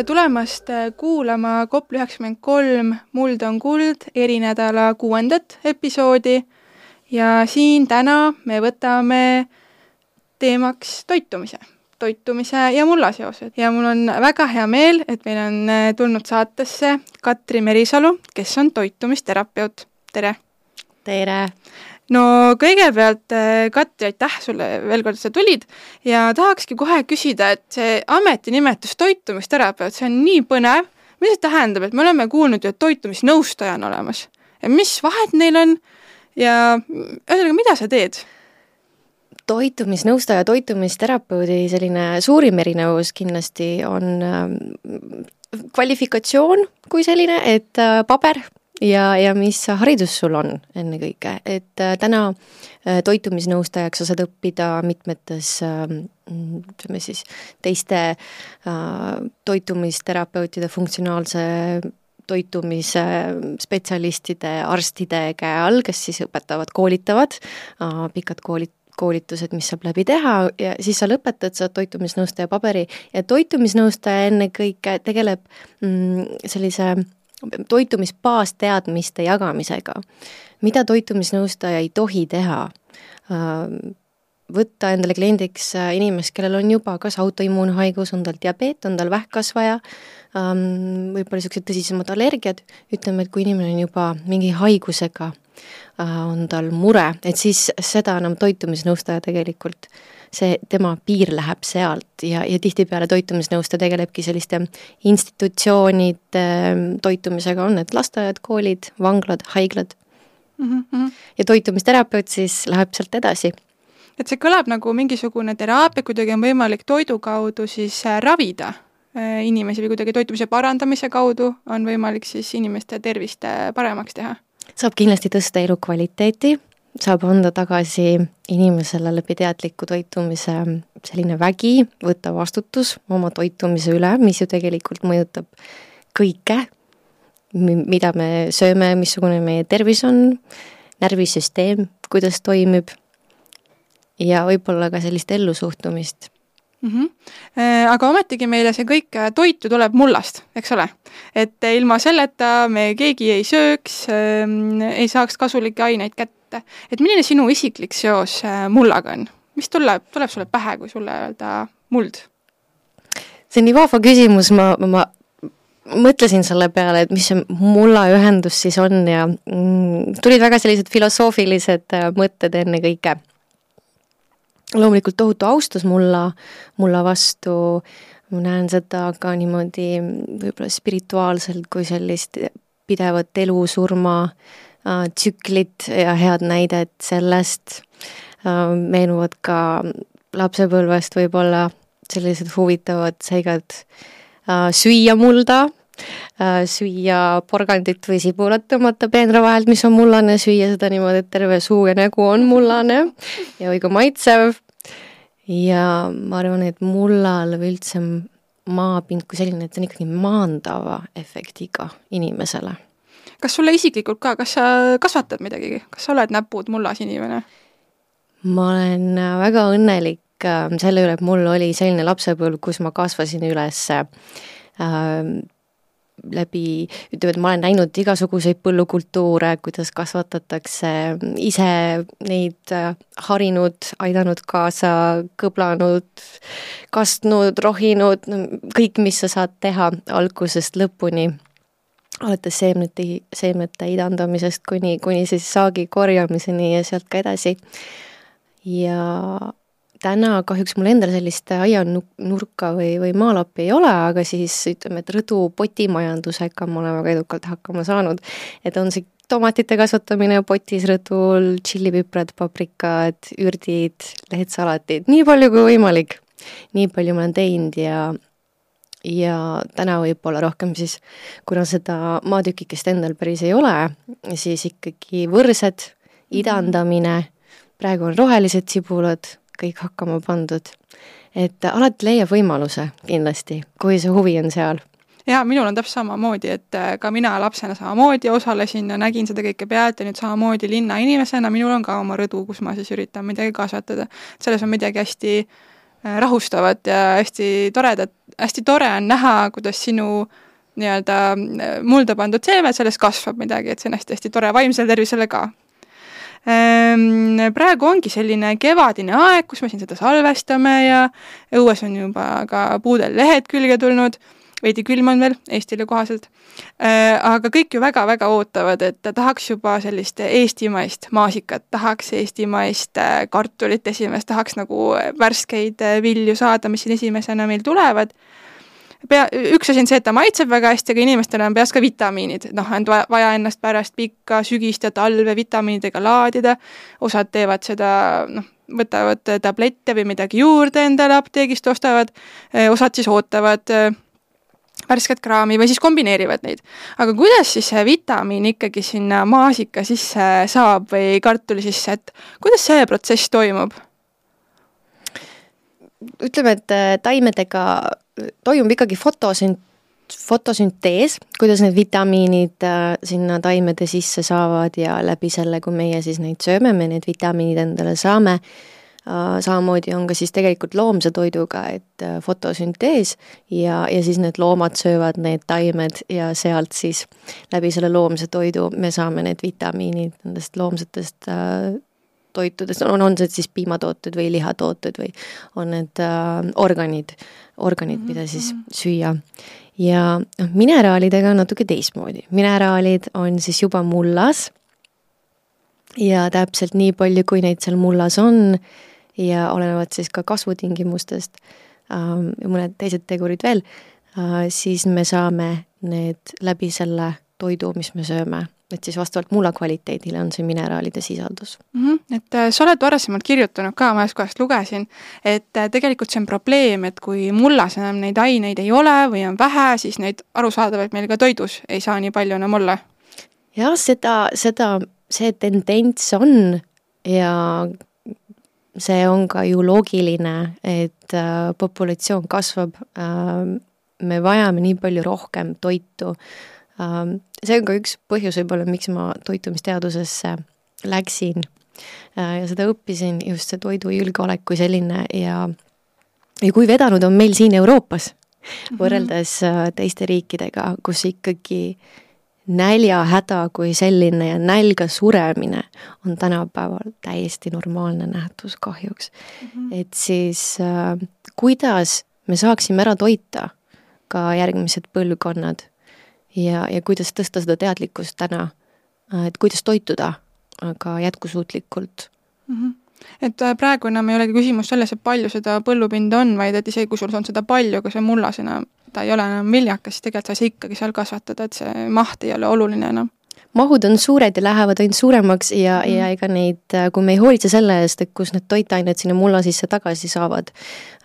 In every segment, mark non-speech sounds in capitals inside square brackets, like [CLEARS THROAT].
tere tulemast äh, kuulama Kopli üheksakümmend kolm Muld on kuld erinädala kuuendat episoodi ja siin täna me võtame teemaks toitumise, toitumise ja mulla seosed ja mul on väga hea meel, et meil on äh, tulnud saatesse Katri Merisalu, kes on toitumisterapeut, tere! tere! No kõigepealt, äh, Katri, aitäh sulle veel kord, et sa tulid ja tahakski kohe küsida, et see ametinimetus toitumisterapeut, see on nii põnev, mis see tähendab, et me oleme kuulnud ju, et toitumisnõustaja on olemas. ja mis vahet neil on ja ühesõnaga, mida sa teed? toitumisnõustaja, toitumisterapeudi selline suurim erinevus kindlasti on ähm, kvalifikatsioon kui selline, et äh, paber ja, ja mis haridus sul on ennekõike, et äh, täna äh, toitumisnõustajaks sa saad õppida mitmetes äh, ütleme siis teiste äh, toitumisterapeutide funktsionaalse toitumise spetsialistide, arstide käe all, kes siis õpetavad, koolitavad pikad koolid, koolitused, mis saab läbi teha. Ja siis sa lõpetad, saad toitumisnõustaja paberi. Ja toitumisnõustaja ennekõike tegeleb mm, sellise toitumisbaasteadmiste jagamisega. mida toitumisnõustaja ei tohi teha? Ähm, võtta endale kliendiks äh, inimest, kellel on juba kas autoimmuunhaigus, on tal diabeet, on tal vähkkasvaja, ähm, võib-olla niisugused tõsisemad allergiad, ütleme, et kui inimene on juba mingi haigusega, äh, on tal mure, et siis seda enam toitumisnõustaja tegelikult see, tema piir läheb sealt ja, ja tihtipeale toitumisnõustaja tegelebki selliste institutsioonide ähm, toitumisega, on need lasteaiad, koolid, vanglad, haiglad mm. -hmm. ja toitumisterapeut siis läheb sealt edasi et see kõlab nagu mingisugune teraapia, kuidagi on võimalik toidu kaudu siis äh, ravida äh, inimesi või kuidagi toitumise parandamise kaudu on võimalik siis inimeste tervist äh, paremaks teha? saab kindlasti tõsta elukvaliteeti, saab anda tagasi inimesele läbi teadliku toitumise selline vägi, võtta vastutus oma toitumise üle, mis ju tegelikult mõjutab kõike, mida me sööme, missugune meie tervis on, närvisüsteem, kuidas toimib ja võib-olla ka sellist ellusuhtumist mm. -hmm. Aga ometigi meile see kõik toit ju tuleb mullast, eks ole. et ilma selleta me keegi ei sööks, ähm, ei saaks kasulikke aineid kätte et, et milline sinu isiklik seos äh, mullaga on? mis tuleb, tuleb sulle pähe, kui sulle öelda muld? see on nii vahva küsimus, ma, ma mõtlesin selle peale, et mis see mulla ühendus siis on ja mm, tulid väga sellised filosoofilised äh, mõtted ennekõike. loomulikult tohutu austus mulla, mulla vastu, ma näen seda ka niimoodi võib-olla spirituaalselt kui sellist pidevat elu-surma Äh, tsüklit ja head näidet sellest, äh, meenuvad ka lapsepõlvest võib-olla sellised huvitavad seigad. Äh, süüa mulda, süüa porgandit või sibulat, tõmmata peenra vahelt, mis on mullane, süüa seda niimoodi, et terve suu ja nägu on mullane ja õige maitsev. ja ma arvan, et mullal või üldse maapind kui selline, et see on ikkagi maandava efektiga inimesele kas sulle isiklikult ka, kas sa kasvatad midagi, kas sa oled näpud mullas inimene? ma olen äh, väga õnnelik äh, selle üle, et mul oli selline lapsepõlv, kus ma kasvasin üles äh, läbi, ütleme, et ma olen näinud igasuguseid põllukultuure, kuidas kasvatatakse, ise neid äh, harinud, aidanud kaasa, kõblanud, kastnud, rohinud, kõik, mis sa saad teha algusest lõpuni alates seemnete, seemnete idandamisest kuni, kuni siis saagi korjamiseni ja sealt ka edasi. ja täna kahjuks mul endal sellist aianurka või, või maalappi ei ole, aga siis ütleme, et rõdu potimajandusega ma olen väga edukalt hakkama saanud. et on see tomatite kasvatamine potis rõdul, tšillipiprad, paprikad, ürdid, lehtsalatid, nii palju kui võimalik. nii palju ma olen teinud ja ja täna võib-olla rohkem siis, kuna seda maatükikest endal päris ei ole, siis ikkagi võrsed, mhm. idandamine, praegu on rohelised sibulad, kõik hakkama pandud. et alati leiab võimaluse kindlasti, kui see huvi on seal jaa, minul on täpselt samamoodi, et äh, ka mina lapsena samamoodi osalesin ja nägin seda kõike pealt ja nüüd samamoodi linnainimesena minul on ka oma rõdu, kus ma siis üritan midagi kasvatada. selles on midagi hästi rahustavad ja hästi toredad, hästi tore on näha, kuidas sinu nii-öelda mulda pandud seeme, sellest kasvab midagi, et see on hästi-hästi tore. Vaimsele tervisele ka. Ehm, praegu ongi selline kevadine aeg, kus me siin seda salvestame ja õues on juba ka puudel lehed külge tulnud, veidi külm on veel Eestile kohaselt. Ehm, aga kõik ju väga-väga ootavad, et tahaks juba sellist eestimaist maasikat, tahaks eestimaist äh, kartulit esimest, tahaks nagu värskeid äh, vilju saada, mis siin esimesena meil tulevad. Pea, üks asi on see, et ta maitseb väga hästi, aga inimestel on peas ka vitamiinid, noh, on vaja ennast pärast pikka sügist ja talve vitamiinidega laadida, osad teevad seda, noh, võtavad tablette või midagi juurde endale apteegist ostavad, osad siis ootavad värsket kraami või siis kombineerivad neid. aga kuidas siis see vitamiin ikkagi sinna maasika sisse saab või kartuli sisse, et kuidas see protsess toimub? ütleme, et taimedega toimub ikkagi fotosünt-, fotosüntees, kuidas need vitamiinid äh, sinna taimede sisse saavad ja läbi selle, kui meie siis neid sööme, me need vitamiinid endale saame äh,, samamoodi on ka siis tegelikult loomse toiduga, et äh, fotosüntees ja, ja siis need loomad söövad need taimed ja sealt siis läbi selle loomse toidu me saame need vitamiinid nendest loomsetest äh, toitudest, on, on see siis piimatooted või lihatooted või on need äh, organid, organid, mida siis mhm. süüa. ja noh, mineraalidega on natuke teistmoodi, mineraalid on siis juba mullas ja täpselt nii palju, kui neid seal mullas on ja olenevalt siis ka kasvutingimustest ähm, ja mõned teised tegurid veel äh,, siis me saame need läbi selle toidu, mis me sööme et siis vastavalt mulla kvaliteedile on see mineraalide sisaldus mm. -hmm. et äh, sa oled varasemalt kirjutanud ka, ma ühest kohast lugesin, et äh, tegelikult see on probleem, et kui mullas enam neid aineid ei ole või on vähe, siis neid arusaadavalt meil ka toidus ei saa nii palju enam olla. jah, seda, seda, see tendents on ja see on ka ju loogiline, et äh, populatsioon kasvab äh,, me vajame nii palju rohkem toitu äh,, see on ka üks põhjus võib-olla, miks ma toitumisteadusesse läksin äh, ja seda õppisin, just see toidujulgeolek kui selline ja ja kui vedanud on meil siin Euroopas mhm. võrreldes äh, teiste riikidega, kus ikkagi näljahäda kui selline ja nälga suremine on tänapäeval täiesti normaalne nähtus kahjuks mm. -hmm. et siis äh, kuidas me saaksime ära toita ka järgmised põlvkonnad ja, ja kuidas tõsta seda teadlikkust täna, et kuidas toituda, aga jätkusuutlikult mm. -hmm et äh, praegu enam ei olegi küsimus selles, et palju seda põllupinda on, vaid et isegi kui sul on seda palju, aga see mullas enam, ta ei ole enam viljakas, tegelikult sa ei saa ikkagi seal kasvatada, et see maht ei ole oluline enam mahud on suured ja lähevad ainult suuremaks ja mm., ja ega neid, äh, kui me ei hoolitse selle eest, et kus need toitained sinna mulla sisse tagasi saavad,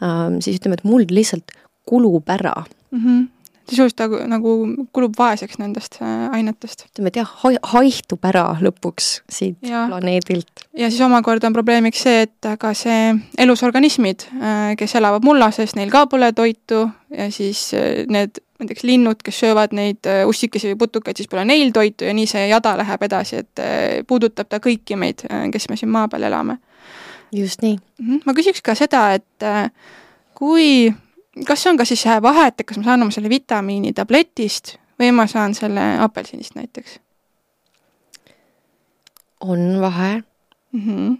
ähm, siis ütleme, et muld lihtsalt kulub ära mm. -hmm sisuliselt ta nagu kulub vaeseks nendest äh, ainetest. ütleme, et jah, haihtub ära lõpuks siit ja. planeedilt. ja siis omakorda on probleemiks see, et ka see elusorganismid, äh, kes elavad mullases, neil ka pole toitu ja siis äh, need näiteks linnud, kes söövad neid ussikesi või putukaid, siis pole neil toitu ja nii see jada läheb edasi, et puudutab ta kõiki meid, kes me siin maa peal elame. just nii. Mhm. ma küsiks ka seda, et kui kas see on ka siis vahet, et kas ma saan oma selle vitamiini tabletist või ma saan selle apelsinist näiteks? on vahe mm. -hmm.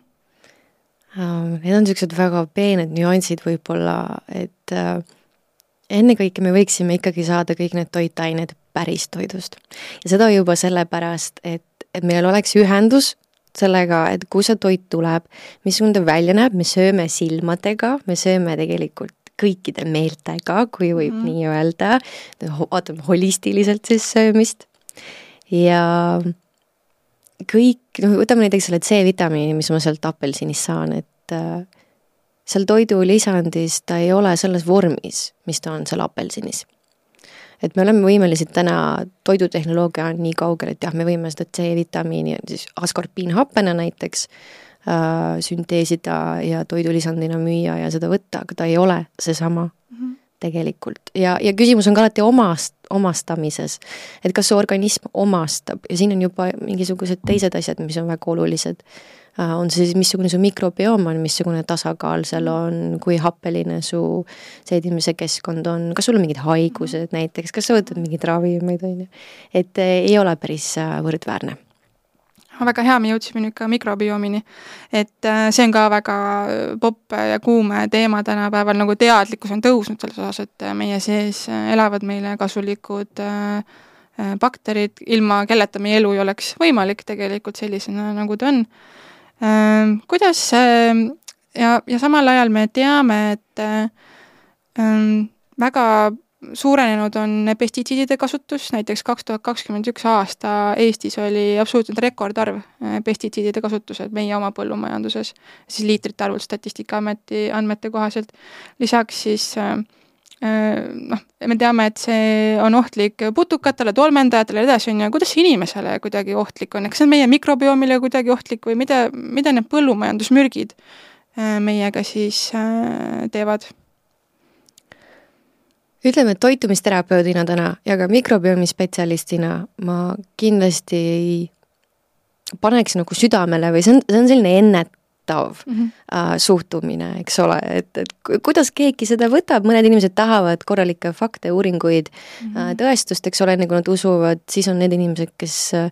Need on niisugused väga peened nüansid võib-olla, et äh, ennekõike me võiksime ikkagi saada kõik need toitained päris toidust. ja seda juba sellepärast, et, et meil oleks ühendus sellega, et kust see toit tuleb, missugune ta välja näeb, me sööme silmadega, me sööme tegelikult kõikide meeltega, kui võib mm nii öelda, vaatame holistiliselt siis söömist. Ja kõik, noh, võtame näiteks selle C-vitamiini, mis ma sealt apelsinist saan, et äh, seal toidulisandis ta ei ole selles vormis, mis ta on seal apelsinis. et me oleme võimelised täna, toidutehnoloogia on nii kaugel, et jah, me võime seda C-vitamiini, siis askorbiinhappena näiteks Äh, sünteesida ja toidulisandina müüa ja seda võtta, aga ta ei ole seesama mm -hmm. tegelikult ja, ja küsimus on ka alati omast, omastamises. et kas su organism omastab ja siin on juba mingisugused teised asjad, mis on väga olulised. Äh, on see siis, missugune su mikrobioom on, missugune tasakaal seal on, kui happeline su seedimise keskkond on, kas sul on mingid haigused näiteks, kas sa võtad mingeid ravimeid, on ju. et ei ole päris võrdväärne väga hea, me jõudsime nüüd ka mikrobioomini. et äh, see on ka väga äh, popp ja kuum teema tänapäeval, nagu teadlikkus on tõusnud selles osas, et äh, meie sees elavad meile kasulikud bakterid, ilma kelleta meie elu ei oleks võimalik tegelikult sellisena, nagu ta on. Ähm, kuidas ja, ja samal ajal me teame, et ähm, väga suurenenud on pestitsiidide kasutus, näiteks kaks tuhat kakskümmend üks aasta Eestis oli absoluutselt rekordarv äh, pestitsiidide kasutused meie oma põllumajanduses, siis liitrite arvult Statistikaameti andmete kohaselt. lisaks siis äh, äh, noh, me teame, et see on ohtlik putukatele, tolmeldajatele ja edasi, on ju, kuidas see inimesele kuidagi ohtlik on, kas see on meie mikrobiomile kuidagi ohtlik või mida, mida need põllumajandusmürgid meiega siis teevad? Ütleme, et toitumisterapeudina täna ja ka mikrobiomi spetsialistina ma kindlasti ei paneks nagu südamele või see on, see on selline ennetav mm -hmm. äh, suhtumine, eks ole, et, et kuidas keegi seda võtab, mõned inimesed tahavad korralikke fakte, uuringuid mm, -hmm. äh, tõestust, eks ole, enne kui nad usuvad, siis on need inimesed, kes äh,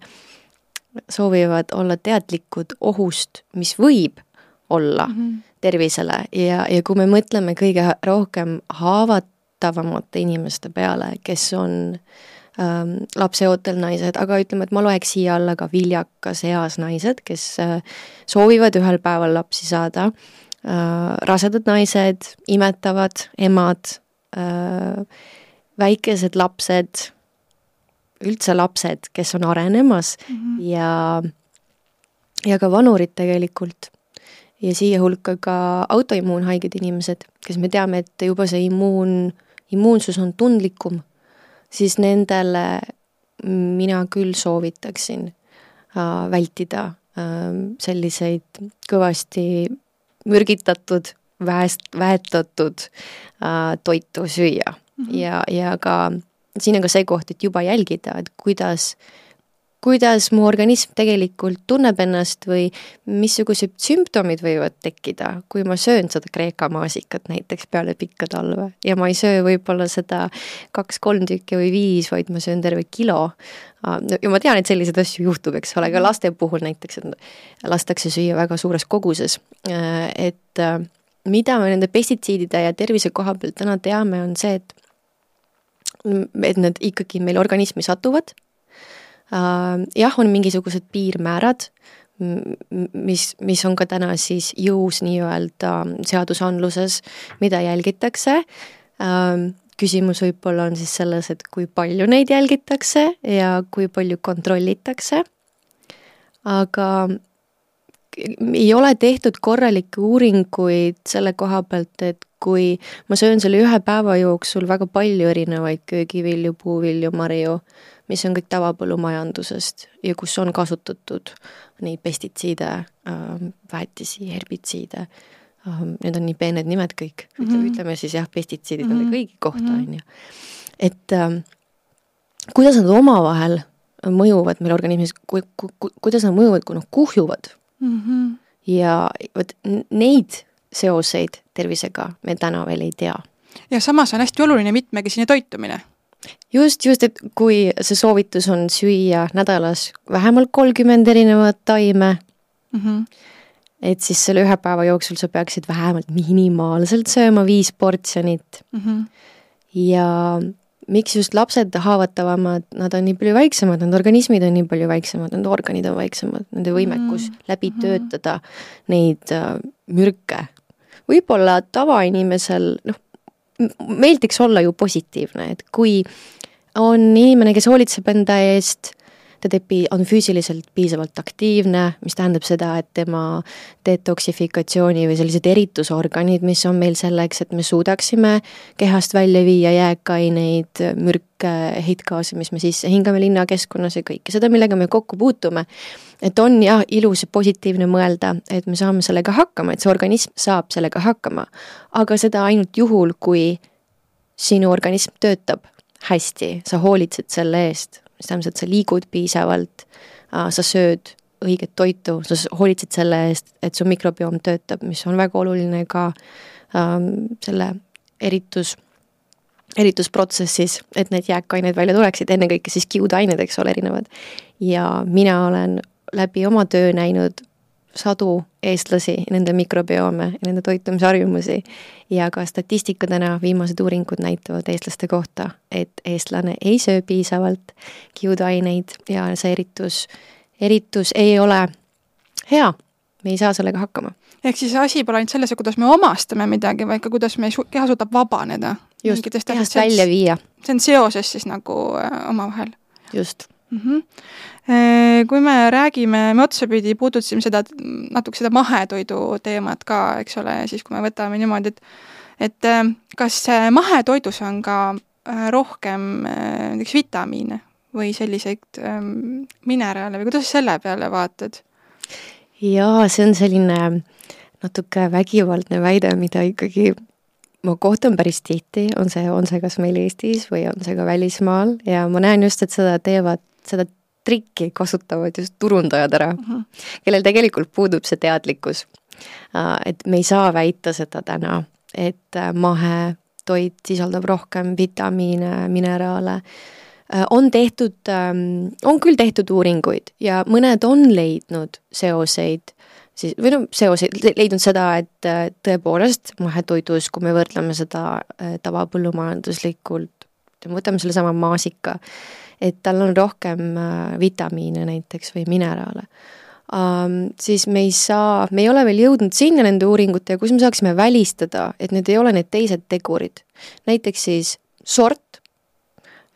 soovivad olla teadlikud ohust, mis võib olla mm -hmm. tervisele ja, ja kui me mõtleme kõige rohkem haavat-, tuttavamate inimeste peale, kes on ähm, lapseootel naised, aga ütleme, et ma loeks siia alla ka viljakas eas naised, kes äh, soovivad ühel päeval lapsi saada. Äh,, rasedad naised, imetavad emad äh,, väikesed lapsed, üldse lapsed, kes on arenemas mm -hmm. ja, ja ka vanurid tegelikult. Ja siia hulka ka autoimmuunhaiged inimesed, kes me teame, et juba see immuun immuunsus on tundlikum, siis nendele mina küll soovitaksin äh, vältida äh, selliseid kõvasti mürgitatud, väest, väetatud äh, toitu süüa mm. -hmm. ja, ja ka siin on ka see koht, et juba jälgida, et kuidas kuidas mu organism tegelikult tunneb ennast või missugused sümptomid võivad tekkida, kui ma söön seda Kreeka maasikat näiteks peale pikka talve. Ja ma ei söö võib-olla seda kaks-kolm tükki või viis, vaid ma söön terve kilo. ja ma tean, et selliseid asju juhtub, eks ole, ka laste puhul näiteks, et lastakse süüa väga suures koguses, et mida me nende pestitsiidide ja tervise koha pealt täna teame, on see, et et need ikkagi meil organismi satuvad. Äh, jah, on mingisugused piirmäärad, mis, mis on ka täna siis jõus nii-öelda seadusandluses, mida jälgitakse. Äh, küsimus võib-olla on siis selles, et kui palju neid jälgitakse ja kui palju kontrollitakse. aga ei ole tehtud korralikke uuringuid selle koha pealt, et kui ma söön selle ühe päeva jooksul väga palju erinevaid köögivilju, puuvilju, marju, mis on kõik tavapõllumajandusest ja kus on kasutatud neid pestitsiide äh,, väetisi, herbitsiide äh,, need on nii peened nimed kõik mm, -hmm. ütleme siis jah, pestitsiidid mm -hmm. on kõigi kohta, mhm. on ju. et äh, kuidas nad omavahel mõjuvad meil organismis ku,, ku, ku, kuidas nad mõjuvad, kui nad kuhjuvad mm. -hmm. ja vot neid seoseid tervisega me täna veel ei tea. ja samas on hästi oluline mitmekesine toitumine just, just, et kui see soovitus on süüa nädalas vähemalt kolmkümmend erinevat taime mm, -hmm. et siis selle ühe päeva jooksul sa peaksid vähemalt minimaalselt sööma viis portsjonit mm. -hmm. ja miks just lapsed haavatavamad, nad on nii palju väiksemad, nende organismid on nii palju väiksemad, nende organid on väiksemad, nende võimekus mm -hmm. läbi töötada neid äh, mürke. võib-olla tavainimesel, noh, meeldiks olla ju positiivne, et kui on inimene, kes hoolitseb enda eest, ta teeb, on füüsiliselt piisavalt aktiivne, mis tähendab seda, et tema detoksifikatsiooni või sellised eritusorganid, mis on meil selleks, et me suudaksime kehast välja viia jääkaineid, mürke, heitgaase, mis me sisse hingame linnakeskkonnas ja kõike seda, millega me kokku puutume. et on jah, ilus ja positiivne mõelda, et me saame sellega hakkama, et see organism saab sellega hakkama. aga seda ainult juhul, kui sinu organism töötab hästi, sa hoolitsed selle eest, mis tähendab, et sa liigud piisavalt, sa sööd õiget toitu, sa hoolitsed selle eest, et su mikrobioom töötab, mis on väga oluline ka ähm, selle eritus, eritusprotsessis, et need jääkained välja tuleksid, ennekõike siis kiudained, eks ole, erinevad. ja mina olen läbi oma töö näinud sadu eestlasi, nende mikrobiome nende toitumisharjumusi ja ka statistika täna, viimased uuringud näitavad eestlaste kohta, et eestlane ei söö piisavalt kiudaineid ja see eritus, eritus ei ole hea, me ei saa sellega hakkama. ehk siis asi pole ainult selles, kuidas me omastame midagi, vaid ka kuidas meie keha suudab vabaneda. just, kehast välja viia. see on seoses siis nagu äh, omavahel. just mm. -hmm. Kui me räägime, me otsapidi puudutasime seda, natuke seda mahetoidu teemat ka, eks ole, siis kui me võtame niimoodi, et et äh, kas mahetoidus on ka rohkem näiteks vitamiine või selliseid ähm, mineraale või kuidas sa selle peale vaatad? jaa, see on selline natuke vägivaldne väide, mida ikkagi ma kohtan päris tihti, on see, on see kas meil Eestis või on see ka välismaal ja ma näen just, et seda teevad, seda trikki kasutavad just turundajad ära mm, -hmm. kellel tegelikult puudub see teadlikkus. Äh, et me ei saa väita seda täna, et äh, mahetoit sisaldab rohkem vitamiine, mineraale Äh, on tehtud, ähm, on küll tehtud uuringuid ja mõned on leidnud seoseid siis, või noh, seoseid, leidnud seda, et äh, tõepoolest mahetoidus, kui me võrdleme seda äh, tavapõllumajanduslikult, võtame sellesama maasika, et tal on rohkem vitamiine näiteks või mineraale um,, siis me ei saa, me ei ole veel jõudnud sinna nende uuringutega, kus me saaksime välistada, et need ei ole need teised tegurid. näiteks siis sort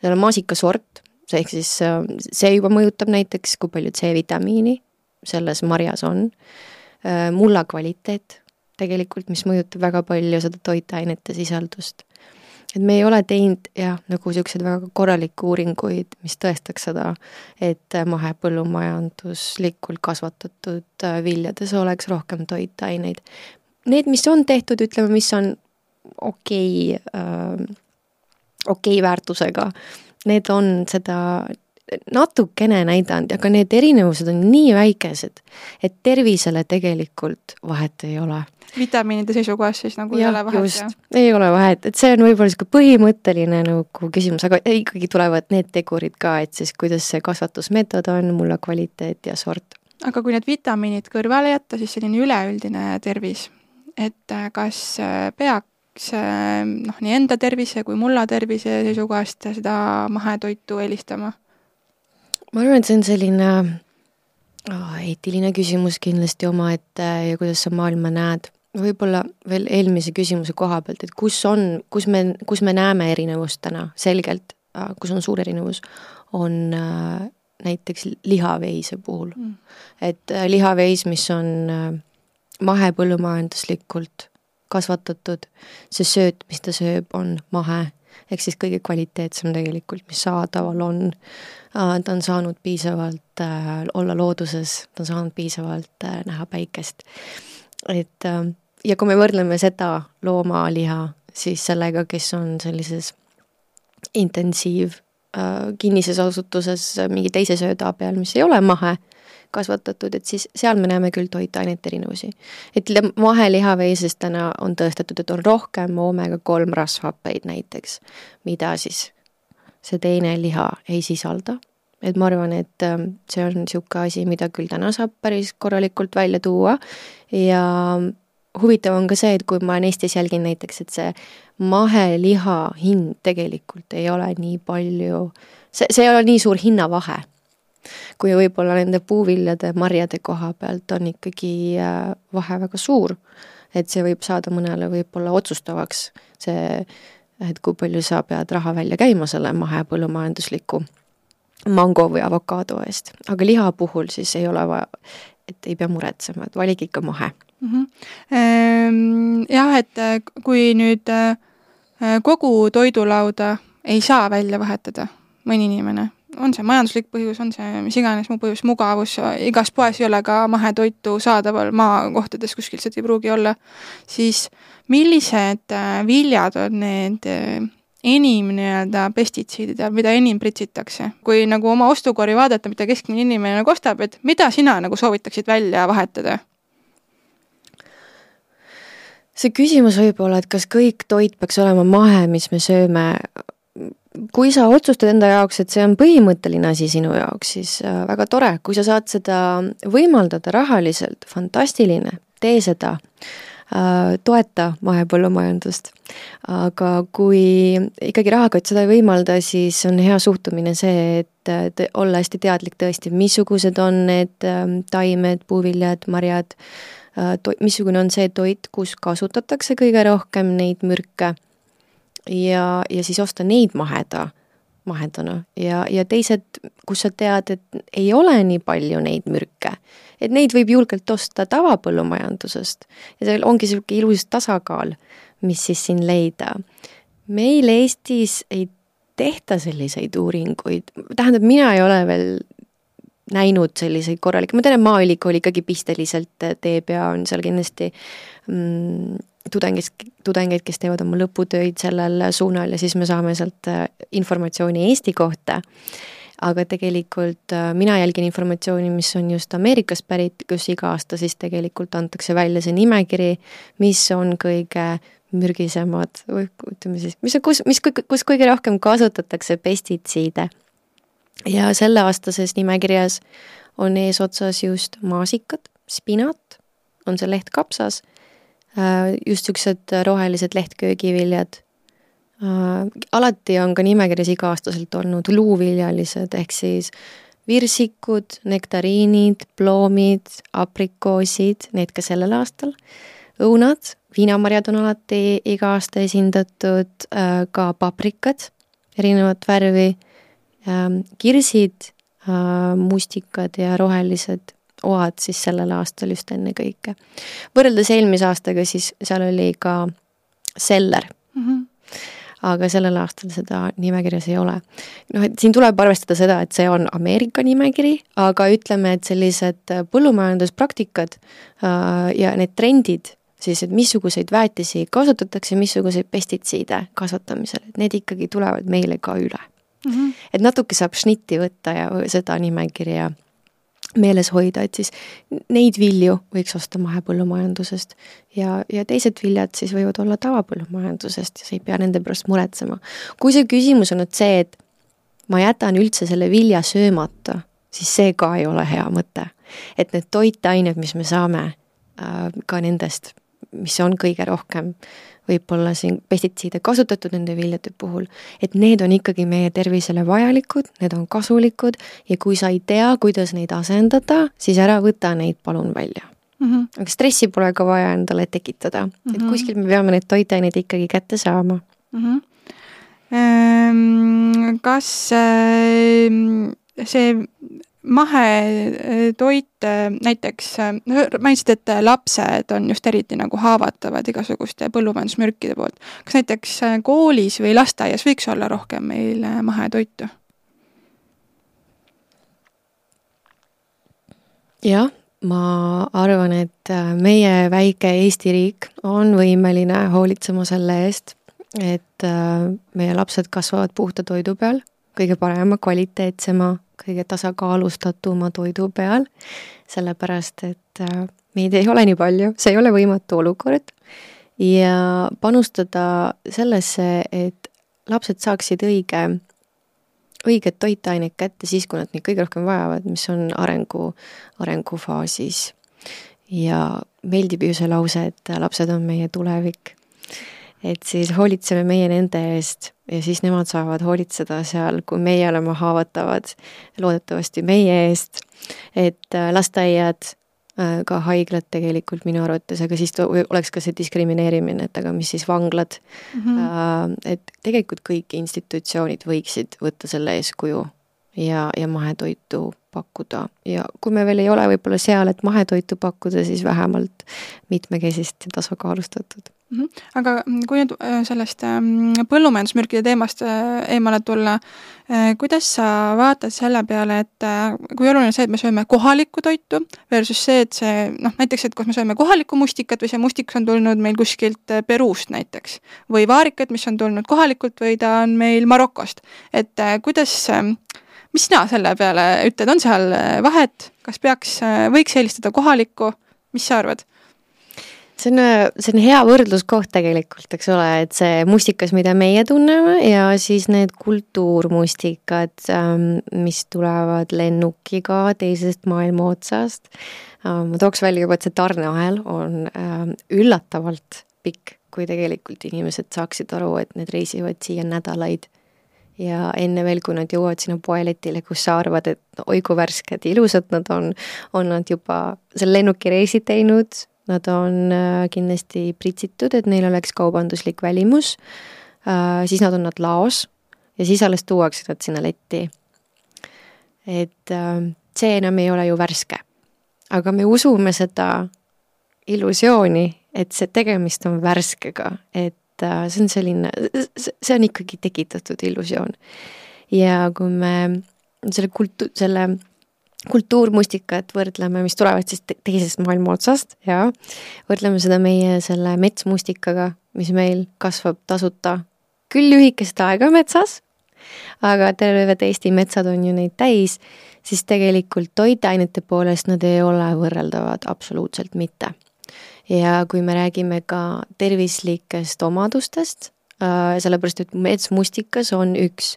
seal on maasikasort, see ehk siis äh, see juba mõjutab näiteks, kui palju C-vitamiini selles marjas on, äh, mulla kvaliteet tegelikult, mis mõjutab väga palju seda toitainete sisaldust. Et me ei ole teinud jah, nagu niisuguseid väga korralikke uuringuid, mis tõestaks seda, et mahepõllumajanduslikult kasvatatud äh, viljades oleks rohkem toitaineid. Need, mis on tehtud, ütleme, mis on okei okay, äh, okei väärtusega, need on seda natukene näidanud, aga need erinevused on nii väikesed, et tervisele tegelikult vahet ei ole. Vitamiinide seisukohast siis nagu ja, ei ole vahet, jah? ei ole vahet, et see on võib-olla niisugune põhimõtteline nagu küsimus, aga ikkagi tulevad need tegurid ka, et siis kuidas see kasvatusmeetod on, mulla kvaliteet ja sort. aga kui need vitamiinid kõrvale jätta, siis selline üleüldine tervis, et kas peaks peaks noh, nii enda tervise kui mulla tervise seisukohast seda mahetoitu eelistama? ma arvan, et see on selline oh, eetiline küsimus kindlasti omaette ja kuidas sa maailma näed. Võib-olla veel eelmise küsimuse koha pealt, et kus on, kus me, kus me näeme erinevust täna selgelt, kus on suur erinevus, on äh, näiteks lihaveise puhul mm.. et äh, lihaveis, mis on äh, mahepõllumajanduslikult kasvatatud, see sööt, mis ta sööb, on mahe, ehk siis kõige kvaliteetsem tegelikult, mis saadaval on. ta on saanud piisavalt äh, olla looduses, ta on saanud piisavalt äh, näha päikest. Et äh, ja kui me võrdleme seda loomaliha siis sellega, kes on sellises intensiiv kinnises asutuses mingi teise sööda peal, mis ei ole mahe, kasvatatud, et siis seal me näeme küll toitainete erinevusi. et mahelihaveises täna on tõestatud, et on rohkem oomega-3 rasvhappeid näiteks, mida siis see teine liha ei sisalda. Et ma arvan, et ähm, see on niisugune asi, mida küll täna saab päris korralikult välja tuua ja huvitav on ka see, et kui ma olen Eestis jälgin näiteks, et see maheliha hind tegelikult ei ole nii palju, see, see ei ole nii suur hinnavahe kui võib-olla nende puuviljade, marjade koha pealt on ikkagi äh, vahe väga suur. et see võib saada mõnele võib-olla otsustavaks, see, et kui palju sa pead raha välja käima selle mahepõllumajandusliku mango või avokaado eest, aga liha puhul siis ei ole vaja, et ei pea muretsema, et valige ikka mahe mm. -hmm. Jah, et äh, kui nüüd äh, kogu toidulauda ei saa välja vahetada mõni inimene, on see majanduslik põhjus, on see mis iganes muu põhjus, mugavus, igas poes ei ole ka mahetoitu saadaval maakohtades, kuskil seda ei pruugi olla, siis millised äh, viljad on need äh, enim nii-öelda pestitsiidid ja mida enim pritsitakse? kui nagu oma ostukorvi vaadata, mida keskmine inimene nagu ostab, et mida sina nagu soovitaksid välja vahetada? see küsimus võib olla, et kas kõik toit peaks olema mahe, mis me sööme, kui sa otsustad enda jaoks, et see on põhimõtteline asi sinu jaoks, siis äh, väga tore, kui sa saad seda võimaldada rahaliselt, fantastiline, tee seda, toeta mahepõllumajandust. aga kui ikkagi rahakott seda ei võimalda, siis on hea suhtumine see, et olla hästi teadlik tõesti, missugused on need ähm, taimed, puuviljad, marjad, äh, missugune on see toit, kus kasutatakse kõige rohkem neid mürke ja, ja siis osta neid maheda, mahedana ja, ja teised, kus sa tead, et ei ole nii palju neid mürke, et neid võib julgelt osta tavapõllumajandusest. Ja seal ongi niisugune ilus tasakaal, mis siis siin leida. meil Eestis ei tehta selliseid uuringuid, tähendab, mina ei ole veel näinud selliseid korralikke, ma tean, et Maaülikool ikkagi pisteliselt teeb ja on seal kindlasti mm, tudengis, tudengeid, kes teevad oma lõputöid sellel suunal ja siis me saame sealt äh, informatsiooni Eesti kohta. aga tegelikult äh, mina jälgin informatsiooni, mis on just Ameerikast pärit, kus iga aasta siis tegelikult antakse välja see nimekiri, mis on kõige mürgisemad või ütleme siis, mis on, kus, mis, kus kõige rohkem kasutatakse pestitsiide. ja selleaastases nimekirjas on eesotsas just maasikad, spinat, on see leht kapsas just niisugused rohelised lehtköögiviljad. Äh, alati on ka nimekirjas iga-aastaselt olnud luuviljalised, ehk siis virsikud, nektariinid, ploomid, aprikoosid, need ka sellel aastal, õunad, viinamarjad on alati iga aasta esindatud, äh, ka paprikad, erinevat värvi, kirsid, mustikad ja rohelised oad siis sellel aastal just ennekõike. võrreldes eelmise aastaga, siis seal oli ka seller mm. -hmm aga sellel aastal seda nimekirjas ei ole. noh, et siin tuleb arvestada seda, et see on Ameerika nimekiri, aga ütleme, et sellised põllumajanduspraktikad äh, ja need trendid, siis et missuguseid väetisi kasutatakse, missuguseid pestitsiide kasvatamisel, et need ikkagi tulevad meile ka üle mm. -hmm. et natuke saab šnitti võtta ja seda nimekirja meeles hoida, et siis neid vilju võiks osta mahepõllumajandusest ja, ja teised viljad siis võivad olla tavapõllumajandusest ja sa ei pea nende pärast muretsema. kui see küsimus on nüüd see, et ma jätan üldse selle vilja söömata, siis see ka ei ole hea mõte. et need toitained, mis me saame äh, ka nendest, mis on kõige rohkem võib-olla siin pestitsiide kasutatud nende viljade puhul, et need on ikkagi meie tervisele vajalikud, need on kasulikud ja kui sa ei tea, kuidas neid asendada, siis ära võta neid palun välja mm. -hmm. aga stressi pole ka vaja endale tekitada mm, -hmm. et mhm. kuskilt me peame neid toitaineid ikkagi kätte saama mm. -hmm. Kas ehm, see mahetoit näiteks, mainisid, et lapsed on just eriti nagu haavatavad igasuguste põllumajandusmürkide poolt. kas näiteks koolis või lasteaias võiks olla rohkem meil mahetoitu? jah, ma arvan, et meie väike Eesti riik on võimeline hoolitsema selle eest, et meie lapsed kasvavad puhta toidu peal, kõige parema, kvaliteetsema kõige tasakaalustatuma toidu peal, sellepärast et äh, meid ei ole nii palju, see ei ole võimatu olukord, ja panustada sellesse, et lapsed saaksid õige, õiged toitained kätte siis, kui nad neid kõige rohkem vajavad, mis on arengu, arengufaasis. ja meeldib ju see lause, et lapsed on meie tulevik. Et siis hoolitseme meie nende eest ja siis nemad saavad hoolitseda seal, kui meie oleme haavatavad, loodetavasti meie eest, et äh, lasteaiad, äh, ka haiglad tegelikult minu arvates, aga siis oleks ka see diskrimineerimine, et aga mis siis vanglad mm, -hmm. et tegelikult kõik institutsioonid võiksid võtta selle eeskuju ja, ja mahetoitu pakkuda ja kui me veel ei ole võib-olla seal, et mahetoitu pakkuda, siis vähemalt mitmekesist ja tasakaalustatud. Aga mm, kui nüüd äh, sellest ähm, põllumajandusmürkide teemast äh, eemale tulla, äh, kuidas sa vaatad selle peale, et kui oluline see, et me sööme kohalikku toitu versus see, et see noh, näiteks, et kas me sööme kohalikku mustikat või see mustikas on tulnud meil kuskilt Peruust näiteks või vaarikat, mis on tulnud kohalikult või ta on meil Marokost, et kuidas mis sina selle peale ütled, on seal vahet, kas peaks, võiks eelistada kohalikku, mis sa arvad? See on, see on hea võrdluskoht tegelikult, eks ole, et see mustikas, mida meie tunneme ja siis need kultuurmustikad, ähm, mis tulevad lennukiga teisest maailma otsast. Ähm, ma tooks välja juba, et see tarneahel on ähm, üllatavalt pikk, kui tegelikult inimesed saaksid aru, et need reisivad siia nädalaid ja enne veel, kui nad jõuavad sinna poeletile, kus sa arvad, et oi kui värsked ja ilusad nad on, on nad juba selle lennukireisi teinud, Nad on äh, kindlasti pritsitud, et neil oleks kaubanduslik välimus, äh, siis nad on nad laos ja siis alles tuuakse nad sinna letti. et äh, see enam ei ole ju värske. aga me usume seda illusiooni, et see tegemist on värskega, et see on selline, see on ikkagi tekitatud illusioon. ja kui me selle kultu-, selle kultuurmustikat võrdleme, mis tulevad siis teisest maailma otsast ja võrdleme seda meie selle metsmustikaga, mis meil kasvab tasuta küll lühikest aega metsas, aga terved Eesti metsad on ju neid täis, siis tegelikult toitainete poolest nad ei ole võrreldavad absoluutselt mitte. ja kui me räägime ka tervislikest omadustest, äh, sellepärast et metsmustikas on üks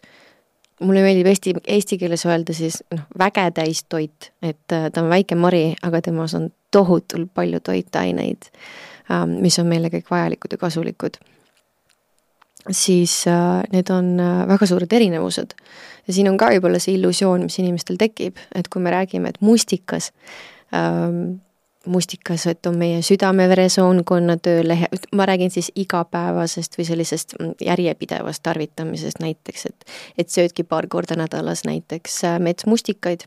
mulle meeldib eesti, eesti keeles öelda siis noh, vägetäis toit, et äh, ta on väike mari, aga temas on tohutult palju toitaineid, ähm, mis on meile kõik vajalikud ja kasulikud. siis äh, need on äh, väga suured erinevused. ja siin on ka võib-olla see illusioon, mis inimestel tekib, et kui me räägime, et mustikas ähm, mustikas, et on meie südame-veresoonkonna töölehe, ma räägin siis igapäevasest või sellisest mm, järjepidevast tarvitamisest näiteks, et et söödki paar korda nädalas näiteks äh, metsmustikaid.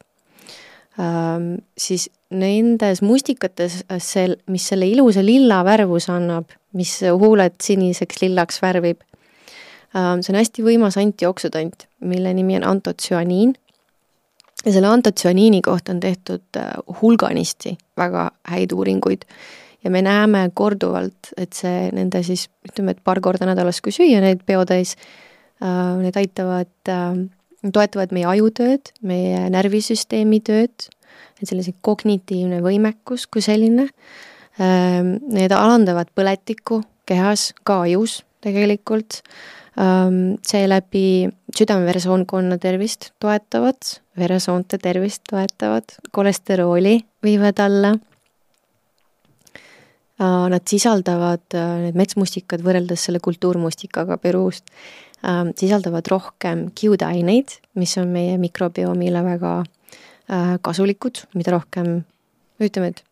Ähm,, siis nendes mustikates äh, sel-, mis selle ilusa lilla värvuse annab, mis huuled siniseks lillaks värvib ähm,, see on hästi võimas antioksüdant, mille nimi on antotsüaniin ja selle antotsüaniini kohta on tehtud äh, hulganisti väga häid uuringuid ja me näeme korduvalt, et see nende siis ütleme, et paar korda nädalas, kui süüa neid peotäis, äh, need aitavad, äh, toetavad meie ajutööd, meie närvisüsteemi tööd, et sellise kognitiivne võimekus kui selline. Need alandavad põletikku kehas, ka ajus tegelikult seeläbi südame-veresoonkonna tervist toetavad, veresoonte tervist toetavad, kolesterooli viivad alla. Nad sisaldavad, need metsmustikad võrreldes selle kultuurmustikaga Peruust, sisaldavad rohkem kiudaineid, mis on meie mikrobiomile väga kasulikud, mida rohkem, ütleme, et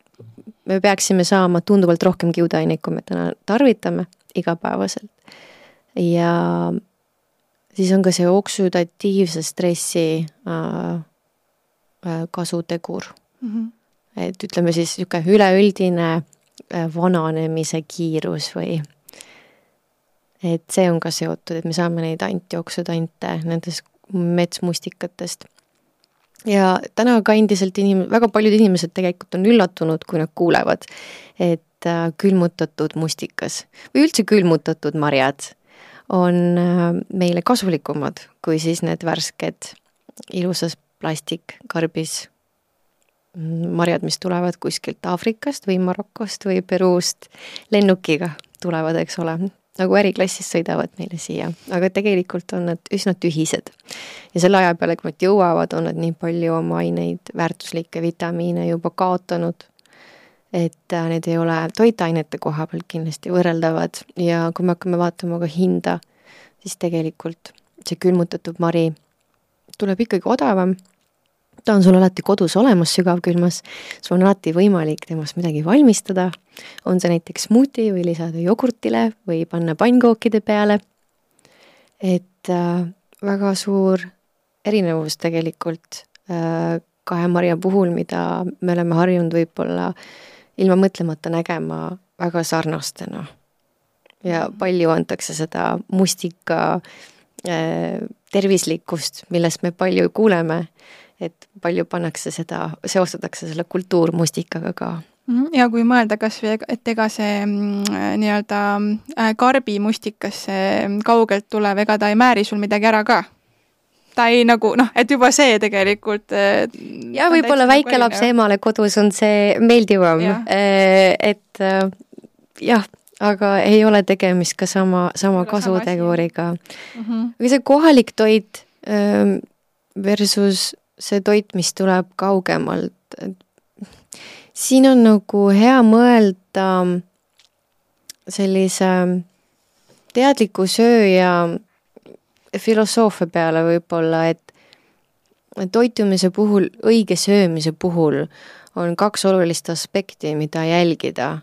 me peaksime saama tunduvalt rohkem kiudaineid, kui me täna tarvitame igapäevaselt ja siis on ka see oksüdatiivse stressi äh, äh, kasutegur mm. -hmm. et ütleme siis niisugune üleüldine äh, vananemise kiirus või et see on ka seotud, et me saame neid antioksüdante nendest metsmustikatest. ja täna ka endiselt inim-, väga paljud inimesed tegelikult on üllatunud, kui nad kuulevad, et äh, külmutatud mustikas või üldse külmutatud marjad on äh, meile kasulikumad kui siis need värsked ilusas plastikkarbis marjad, mis tulevad kuskilt Aafrikast või Marokost või Peruust. Lennukiga tulevad, eks ole, nagu äriklassis sõidavad meile siia, aga tegelikult on nad üsna tühised. ja selle aja peale, kui nad jõuavad, on nad nii palju oma aineid, väärtuslikke vitamiine juba kaotanud et äh, need ei ole toitainete koha pealt kindlasti võrreldavad ja kui me hakkame vaatama ka hinda, siis tegelikult see külmutatud mari tuleb ikkagi odavam, ta on sul alati kodus olemas sügavkülmas, sul on alati võimalik temast midagi valmistada, on see näiteks smuuti või lisada jogurtile või panna pannkookide peale, et äh, väga suur erinevus tegelikult äh, kahe marja puhul, mida me oleme harjunud võib-olla ilma mõtlemata nägema väga sarnastena. ja palju antakse seda mustika äh, tervislikkust, millest me palju kuuleme, et palju pannakse seda, seostatakse selle kultuurmustikaga ka Mhm. ja kui mõelda kas või, et ega see mm, nii-öelda äh, karbimustikas, see kaugelt tulev, ega ta ei määri sul midagi ära ka? Ta ei nagu noh, et juba see tegelikult äh, ja võib-olla nagu väikelapse emale kodus on see meeldivam, äh, et jah, aga ei ole tegemist ka sama, sama kasuteguriga mm. -hmm. aga see kohalik toit ähm, versus see toit, mis tuleb kaugemalt, et siin on nagu hea mõelda sellise teadliku sööja filosoofia peale võib-olla, et toitumise puhul, õige söömise puhul on kaks olulist aspekti, mida jälgida.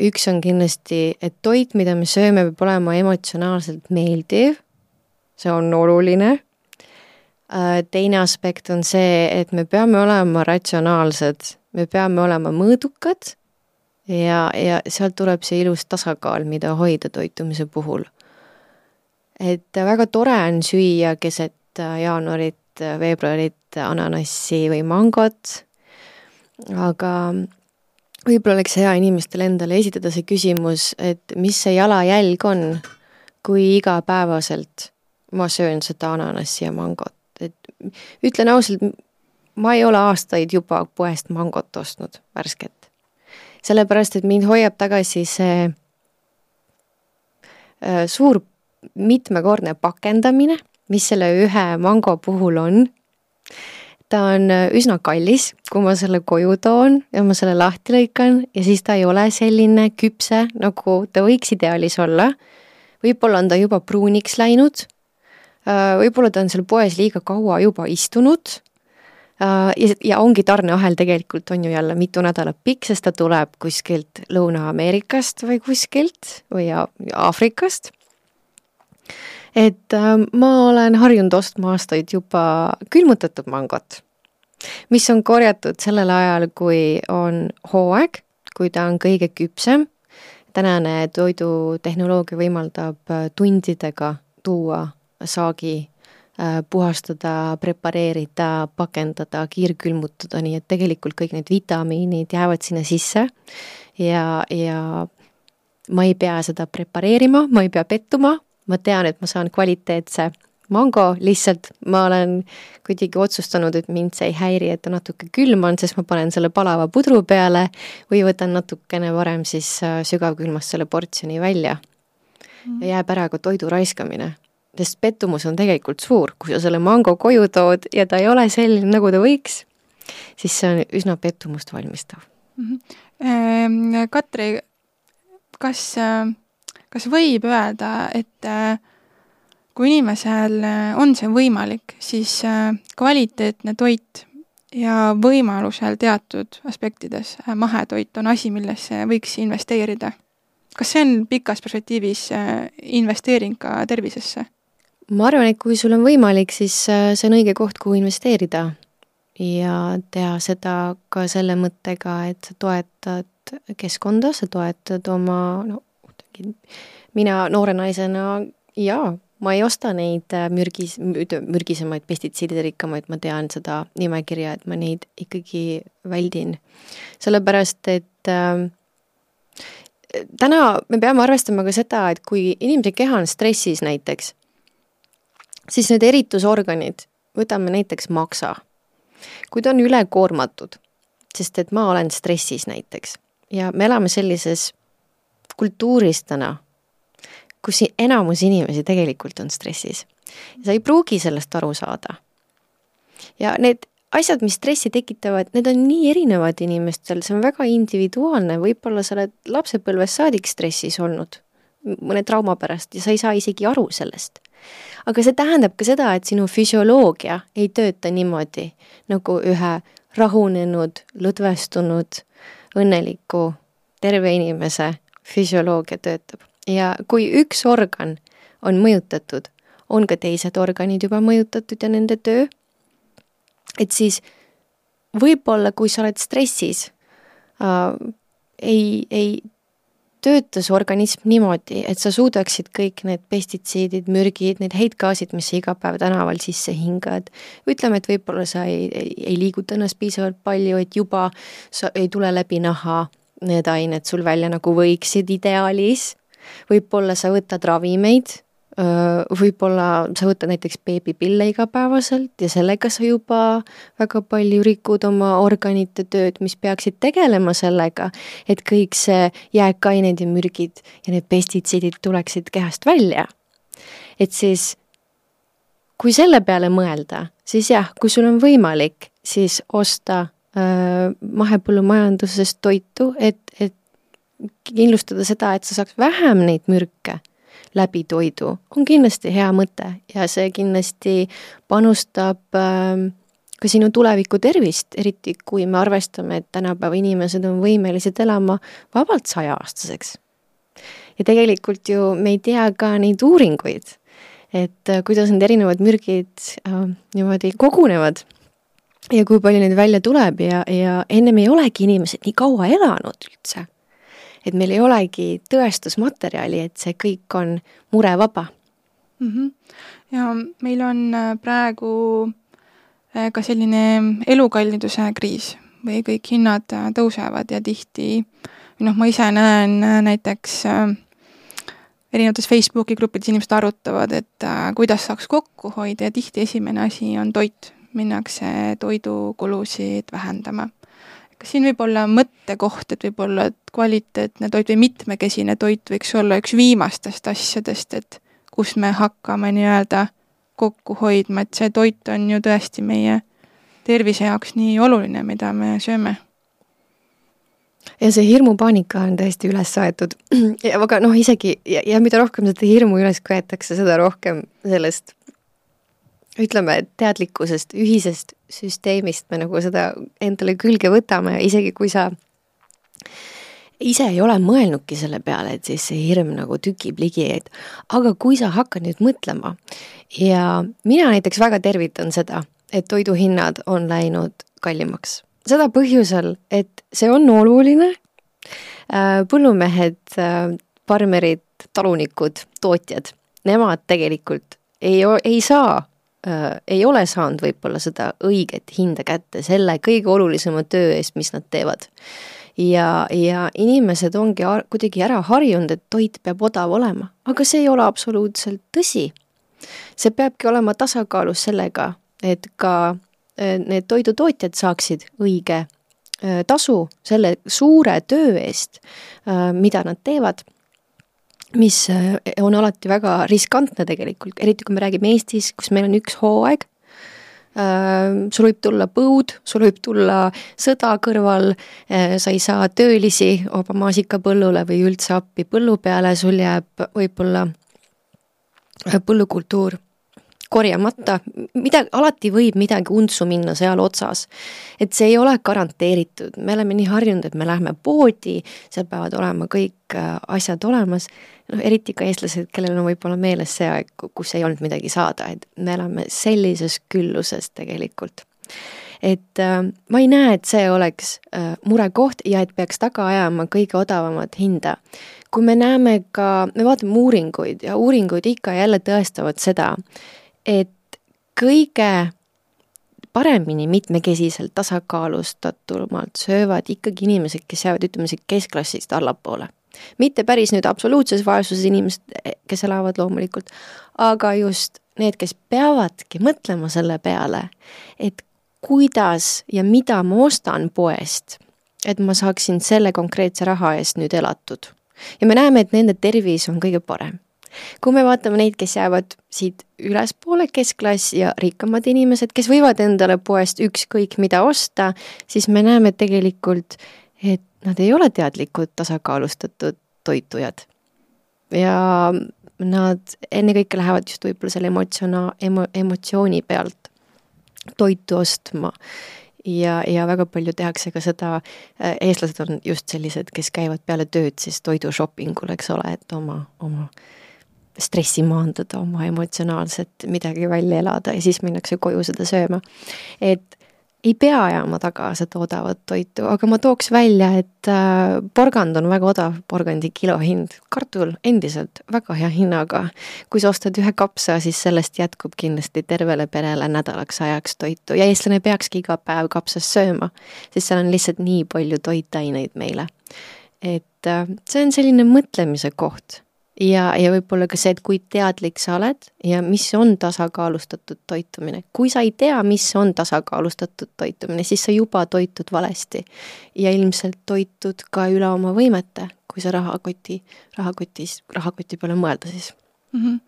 üks on kindlasti, et toit, mida me sööme, peab olema emotsionaalselt meeldiv, see on oluline. teine aspekt on see, et me peame olema ratsionaalsed me peame olema mõõdukad ja, ja sealt tuleb see ilus tasakaal, mida hoida toitumise puhul. Et väga tore on süüa keset jaanuarit, veebruarit ananassi või mangot, aga võib-olla oleks hea inimestele endale esitada see küsimus, et mis see jalajälg on, kui igapäevaselt ma söön seda ananassi ja mangot, et ütlen ausalt, ma ei ole aastaid juba poest mangot ostnud, värsket. sellepärast, et mind hoiab tagasi see äh, suur mitmekordne pakendamine, mis selle ühe mango puhul on. ta on äh, üsna kallis, kui ma selle koju toon ja ma selle lahti lõikan ja siis ta ei ole selline küpse, nagu ta võiks ideaalis olla. võib-olla on ta juba pruuniks läinud, äh, võib-olla ta on seal poes liiga kaua juba istunud Äh, ja, ja ongi tarneahel tegelikult on ju jälle mitu nädalat pikk, sest ta tuleb kuskilt Lõuna-Ameerikast või kuskilt või Aafrikast. Et äh, ma olen harjunud ostma aastaid juba külmutatud mangot, mis on korjatud sellel ajal, kui on hooaeg, kui ta on kõige küpsem. tänane toidutehnoloogia võimaldab äh, tundidega tuua saagi Äh, puhastada, prepareerida, pakendada, kiirkülmutada, nii et tegelikult kõik need vitamiinid jäävad sinna sisse ja, ja ma ei pea seda prepareerima, ma ei pea pettuma, ma tean, et ma saan kvaliteetse mango, lihtsalt ma olen kuidagi otsustanud, et mind see ei häiri, et ta natuke külm on, sest ma panen selle palava pudru peale või võtan natukene varem siis äh, sügavkülmast selle portsjoni välja. ja jääb ära ka toidu raiskamine sest pettumus on tegelikult suur, kui sa selle mango koju tood ja ta ei ole selline, nagu ta võiks, siis see on üsna pettumust valmistav mm. -hmm. Katri, kas, kas võib öelda, et äh, kui inimesel äh, on see võimalik, siis kvaliteetne toit ja võimalusel teatud aspektides mahetoit on asi, millesse võiks investeerida? kas see on pikas perspektiivis investeering ka tervisesse? ma arvan, et kui sul on võimalik, siis äh, see on õige koht, kuhu investeerida. ja teha seda ka selle mõttega, et sa toetad keskkonda, sa toetad oma, no mina noore naisena jaa, ma ei osta neid äh, mürgis, mürgisemaid, pestitsiidide rikkamaid, ma tean seda nimekirja, et ma neid ikkagi väldin. sellepärast, et äh, täna me peame arvestama ka seda, et kui inimese keha on stressis näiteks, siis need eritusorganid, võtame näiteks maksa. kui ta on ülekoormatud, sest et ma olen stressis näiteks ja me elame sellises kultuuris täna, kus enamus inimesi tegelikult on stressis. sa ei pruugi sellest aru saada. ja need asjad, mis stressi tekitavad, need on nii erinevad inimestel, see on väga individuaalne, võib-olla sa oled lapsepõlvest saadik stressis olnud mõne trauma pärast ja sa ei saa isegi aru sellest aga see tähendab ka seda, et sinu füsioloogia ei tööta niimoodi, nagu ühe rahunenud, lõdvestunud, õnneliku, terve inimese füsioloogia töötab. ja kui üks organ on mõjutatud, on ka teised organid juba mõjutatud ja nende töö, et siis võib-olla, kui sa oled stressis äh,, ei, ei töötas organism niimoodi, et sa suudaksid kõik need pestitsiidid, mürgid, need heitgaasid, mis sa iga päev tänaval sisse hingad, ütleme, et võib-olla sa ei, ei, ei liiguta ennast piisavalt palju, et juba sa ei tule läbi naha need ained sul välja nagu võiksid ideaalis, võib-olla sa võtad ravimeid võib-olla sa võtad näiteks beebipille igapäevaselt ja sellega sa juba väga palju rikud oma organite tööd, mis peaksid tegelema sellega, et kõik see jääkained ja mürgid ja need pestitsiidid tuleksid kehast välja. et siis kui selle peale mõelda, siis jah, kui sul on võimalik, siis osta mahepõllumajandusest toitu, et, et kindlustada seda, et sa saaks vähem neid mürke läbi toidu, on kindlasti hea mõte ja see kindlasti panustab äh, ka sinu tuleviku tervist, eriti kui me arvestame, et tänapäeva inimesed on võimelised elama vabalt sajaaastaseks. ja tegelikult ju me ei tea ka neid uuringuid, et äh, kuidas need erinevad mürgid äh, niimoodi kogunevad ja kui palju neid välja tuleb ja, ja ennem ei olegi inimesed nii kaua elanud üldse et meil ei olegi tõestusmaterjali, et see kõik on murevaba mm. -hmm. ja meil on äh, praegu äh, ka selline elukalliduse kriis või kõik hinnad äh, tõusevad ja tihti, noh, ma ise näen näiteks erinevates Facebooki gruppides inimesed arutavad, et kuidas saaks kokku hoida ja tihti esimene asi on toit, minnakse toidukulusid vähendama kas siin võib olla mõttekoht, et võib-olla, et kvaliteetne toit või mitmekesine toit võiks olla üks viimastest asjadest, et kus me hakkame nii-öelda kokku hoidma, et see toit on ju tõesti meie tervise jaoks nii oluline, mida me sööme. ja see hirmupaanika on täiesti üles aetud, [CLEARS THROAT] aga noh, isegi ja, ja mida rohkem seda hirmu üles köetakse, seda rohkem sellest ütleme, teadlikkusest, ühisest süsteemist me nagu seda endale külge võtame isegi kui sa ise ei ole mõelnudki selle peale, et siis see hirm nagu tükib ligi, et aga kui sa hakkad nüüd mõtlema ja mina näiteks väga tervitan seda, et toiduhinnad on läinud kallimaks. seda põhjusel, et see on oluline, äh, põllumehed, äh, farmerid, talunikud, tootjad, nemad tegelikult ei, ei saa äh, ei ole saanud võib-olla seda õiget hinda kätte selle kõige olulisema töö eest, mis nad teevad. ja, ja inimesed ongi kuidagi ära harjunud, et toit peab odav olema, aga see ei ole absoluutselt tõsi. see peabki olema tasakaalus sellega, et ka äh, need toidutootjad saaksid õige äh, tasu selle suure töö eest, äh, mida nad teevad mis äh, on alati väga riskantne tegelikult, eriti kui me räägime Eestis, kus meil on üks hooaeg, äh, sul võib tulla põud, sul võib tulla sõda kõrval, äh, sa ei saa töölisi oma maasikapõllule või üldse appi põllu peale, sul jääb võib-olla põllukultuur korjamata, mida, alati võib midagi untsu minna seal otsas. et see ei ole garanteeritud, me oleme nii harjunud, et me lähme poodi, seal peavad olema kõik asjad olemas, noh eriti ka eestlased, kellel on võib-olla meeles see aeg, kus ei olnud midagi saada, et me elame sellises külluses tegelikult et äh, ma ei näe, et see oleks äh, murekoht ja et peaks taga ajama kõige odavamat hinda. kui me näeme ka, me vaatame uuringuid ja uuringud ikka ja jälle tõestavad seda, et kõige paremini mitmekesiselt tasakaalustatumalt söövad ikkagi inimesed, kes jäävad, ütleme, siit keskklassist allapoole. Mitte päris nüüd absoluutses vaesuses inimesed, kes elavad loomulikult, aga just need, kes peavadki mõtlema selle peale, et kuidas ja mida ma ostan poest, et ma saaksin selle konkreetse raha eest nüüd elatud. ja me näeme, et nende tervis on kõige parem kui me vaatame neid, kes jäävad siit ülespoole, keskklass ja rikkamad inimesed, kes võivad endale poest ükskõik mida osta, siis me näeme tegelikult, et nad ei ole teadlikud tasakaalustatud toitujad. ja nad ennekõike lähevad just võib-olla selle emotsiona-, emo-, emotsiooni pealt toitu ostma ja, ja väga palju tehakse ka seda, eestlased on just sellised, kes käivad peale tööd siis toidušopingul, eks ole, et oma, oma stressi maandada, oma emotsionaalset midagi välja elada ja siis minnakse koju seda sööma. et ei pea ajama taga seda odavat toitu, aga ma tooks välja, et äh, porgand on väga odav, porgandi kilohind, kartul endiselt väga hea hinnaga. kui sa ostad ühe kapsa, siis sellest jätkub kindlasti tervele perele nädalaks ajaks toitu ja eestlane peakski iga päev kapsast sööma, sest seal on lihtsalt nii palju toitaineid meile. et äh, see on selline mõtlemise koht ja, ja võib-olla ka see, et kui teadlik sa oled ja mis on tasakaalustatud toitumine. kui sa ei tea, mis on tasakaalustatud toitumine, siis sa juba toitud valesti. ja ilmselt toitud ka üle oma võimete, kui sa rahakoti, rahakotis, rahakoti peale mõelda siis mm. -hmm.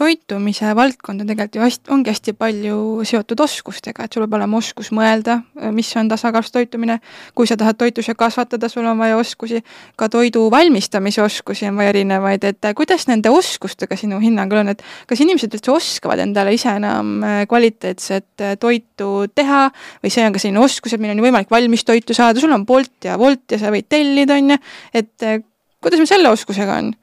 Toitumise valdkond on tegelikult ju hästi, ongi hästi palju seotud oskustega, et sul peab olema oskus mõelda, mis on tasakaalus toitumine, kui sa tahad toitluse kasvatada, sul on vaja oskusi, ka toidu valmistamise oskusi on vaja erinevaid, et kuidas nende oskustega sinu hinnangul on, et kas inimesed üldse oskavad endale ise enam kvaliteetset toitu teha või see on ka selline oskus, et meil on ju võimalik valmis toitu saada, sul on Bolt ja Wolt ja sa võid tellida, on ju, et kuidas meil selle oskusega on?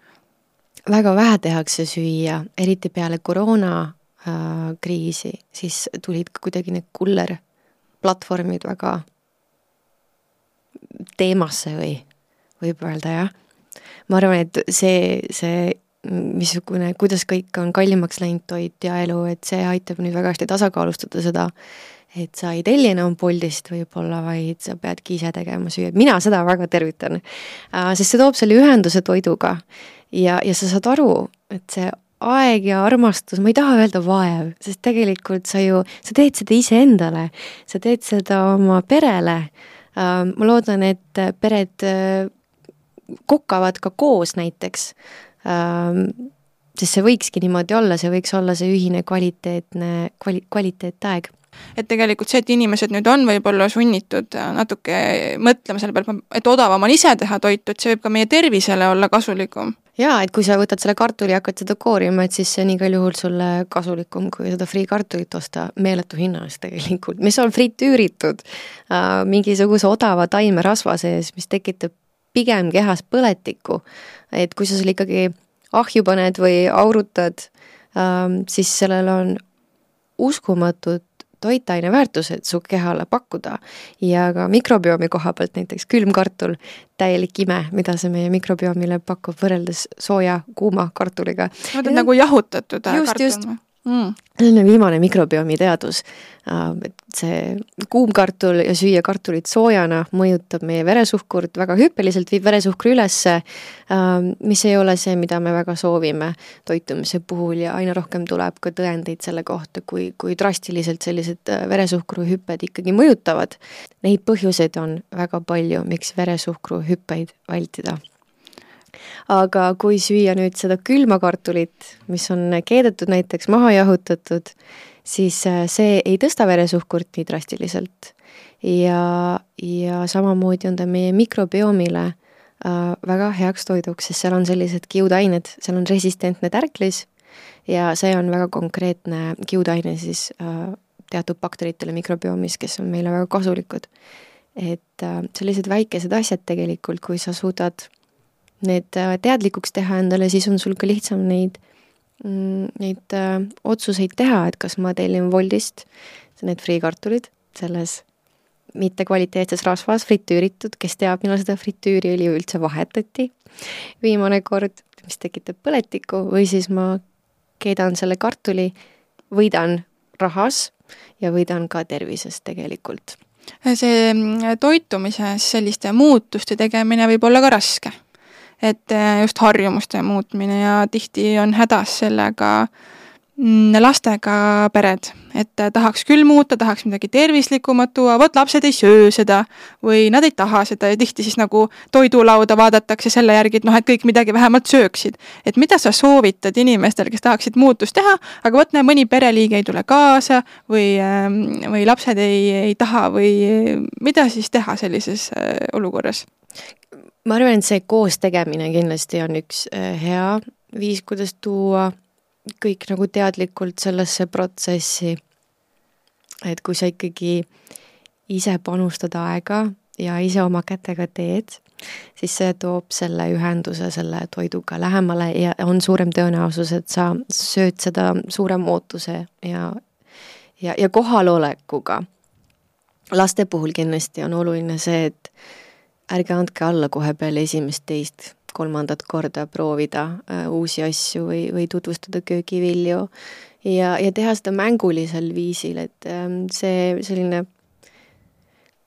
Väga vähe tehakse süüa, eriti peale koroona äh, siis tulid ka kuidagi need kuller platvormid väga teemasse või võib öelda jah. ma arvan, et see, see missugune, kuidas kõik on kallimaks läinud toit ja elu, et see aitab nüüd väga hästi tasakaalustada seda, et sa ei telli enam Boltist võib-olla, vaid sa peadki ise tegema süüa, mina seda väga tervitan. Äh, sest see toob selle ühenduse toiduga ja, ja sa saad aru, et see aeg ja armastus, ma ei taha öelda vaev, sest tegelikult sa ju, sa teed seda iseendale, sa teed seda oma perele. Ähm, ma loodan, et pered äh, kokavad ka koos näiteks, ähm, sest see võikski niimoodi olla, see võiks olla see ühine kvaliteetne, kvali-, kvaliteetaeg et tegelikult see, et inimesed nüüd on võib-olla sunnitud äh, natuke mõtlema selle peale, et odavam on ise teha toitu, et see võib ka meie tervisele olla kasulikum. Jaa, et kui sa võtad selle kartuli ja hakkad seda koorima, et siis see on igal juhul sulle kasulikum, kui seda friikartulit osta meeletu hinna eest tegelikult, mis on fritüüritud äh, mingisuguse odava taimerasva sees, mis tekitab pigem kehas põletikku. et kui sa selle ikkagi ahju paned või aurutad äh,, siis sellel on uskumatud toitaine väärtused su kehale pakkuda ja ka mikrobiomi koha pealt näiteks külmkartul, täielik ime, mida see meie mikrobiomile pakub võrreldes sooja kuuma kartuliga. ta on nagu jahutatud just, kartul või? Mm.. selline viimane mikrobiomi teadus, äh, et see kuumkartul ja süüa kartulit soojana mõjutab meie veresuhkurt väga hüppeliselt, viib veresuhkru ülesse, äh, mis ei ole see, mida me väga soovime toitumise puhul ja aina rohkem tuleb ka tõendeid selle kohta, kui, kui drastiliselt sellised äh, veresuhkruhüpped ikkagi mõjutavad. Neid põhjuseid on väga palju, miks veresuhkruhüppeid vältida aga kui süüa nüüd seda külma kartulit, mis on keedetud näiteks, maha jahutatud, siis äh, see ei tõsta veresuhkurt nii drastiliselt. ja, ja samamoodi on ta meie mikrobiomile äh, väga heaks toiduks, sest seal on sellised kiudained, seal on resistentne tärklis ja see on väga konkreetne kiudaine siis äh, teatud bakteritele mikrobiomis, kes on meile väga kasulikud. et sellised väikesed asjad tegelikult, kui sa suudad need äh, teadlikuks teha endale, siis on sul ka lihtsam neid, mm, neid äh, otsuseid teha, et kas ma tellin Woldist need friikartulid selles mitte kvaliteetses rasvas fritüüritud, kes teab, millal seda fritüüriõli üldse vahetati viimane kord, mis tekitab põletikku, või siis ma keedan selle kartuli, võidan rahas ja võidan ka tervises tegelikult. see mm, toitumises selliste muutuste tegemine võib olla ka raske et äh, just harjumuste muutmine ja tihti on hädas sellega mm, lastega pered, et äh, tahaks küll muuta, tahaks midagi tervislikumat tuua, vot lapsed ei söö seda või nad ei taha seda ja tihti siis nagu toidulauda vaadatakse selle järgi, et noh, et kõik midagi vähemalt sööksid. et mida sa soovitad inimestele, kes tahaksid muutust teha, aga vot näe, mõni pereliige ei tule kaasa või, ähm, või lapsed ei, ei taha või mida siis teha sellises äh, olukorras? Ma arvan, et see koos tegemine kindlasti on üks äh, hea viis, kuidas tuua kõik nagu teadlikult sellesse protsessi. et kui sa ikkagi ise panustad aega ja ise oma kätega teed, siis see toob selle ühenduse selle toiduga lähemale ja on suurem tõenäosus, et sa sööd seda suurema ootuse ja ja, ja kohalolekuga. laste puhul kindlasti on oluline see, et ärge andke alla kohe peale esimest, teist, kolmandat korda proovida äh, uusi asju või, või tutvustada köögivilju ja, ja teha seda mängulisel viisil, et äh, see selline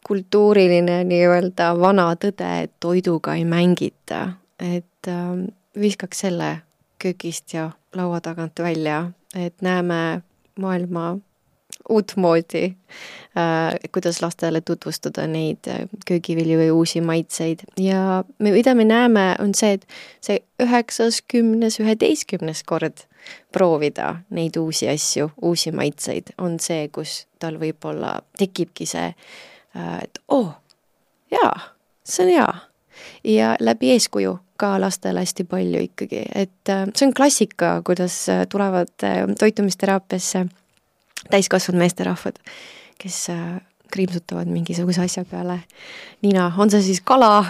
kultuuriline nii-öelda vana tõde, et toiduga ei mängita, et äh, viskaks selle köögist ja laua tagant välja, et näeme maailma uutmoodi äh,, kuidas lastele tutvustada neid äh, köögivilju või uusi maitseid ja me, mida me näeme, on see, et see üheksas, kümnes, üheteistkümnes kord proovida neid uusi asju, uusi maitseid, on see, kus tal võib-olla tekibki see, äh, et oh, jaa, see on hea. ja läbi eeskuju ka lastele hästi palju ikkagi, et see on klassika, kuidas tulevad toitumisteraapiasse täiskasvanud meesterahvad, kes äh, kriimsutavad mingisuguse asja peale nina, on see siis kala,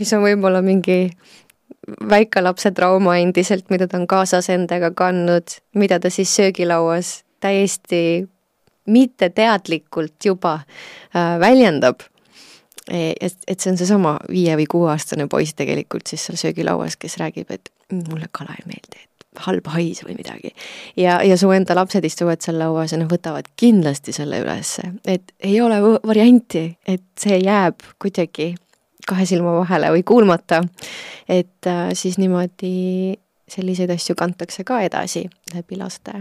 mis on võib-olla mingi väikelapse trauma endiselt, mida ta on kaasas endaga kandnud, mida ta siis söögilauas täiesti mitteteadlikult juba äh, väljendab. E, et, et see on seesama viie või kuueaastane poiss tegelikult siis seal söögilauas, kes räägib, et mulle kala ei meeldi, et halb hais või midagi. ja, ja su enda lapsed istuvad seal lauas ja nad võtavad kindlasti selle ülesse, et ei ole varianti, et see jääb kuidagi kahe silma vahele või kuulmata. et äh, siis niimoodi selliseid asju kantakse ka edasi läbi laste.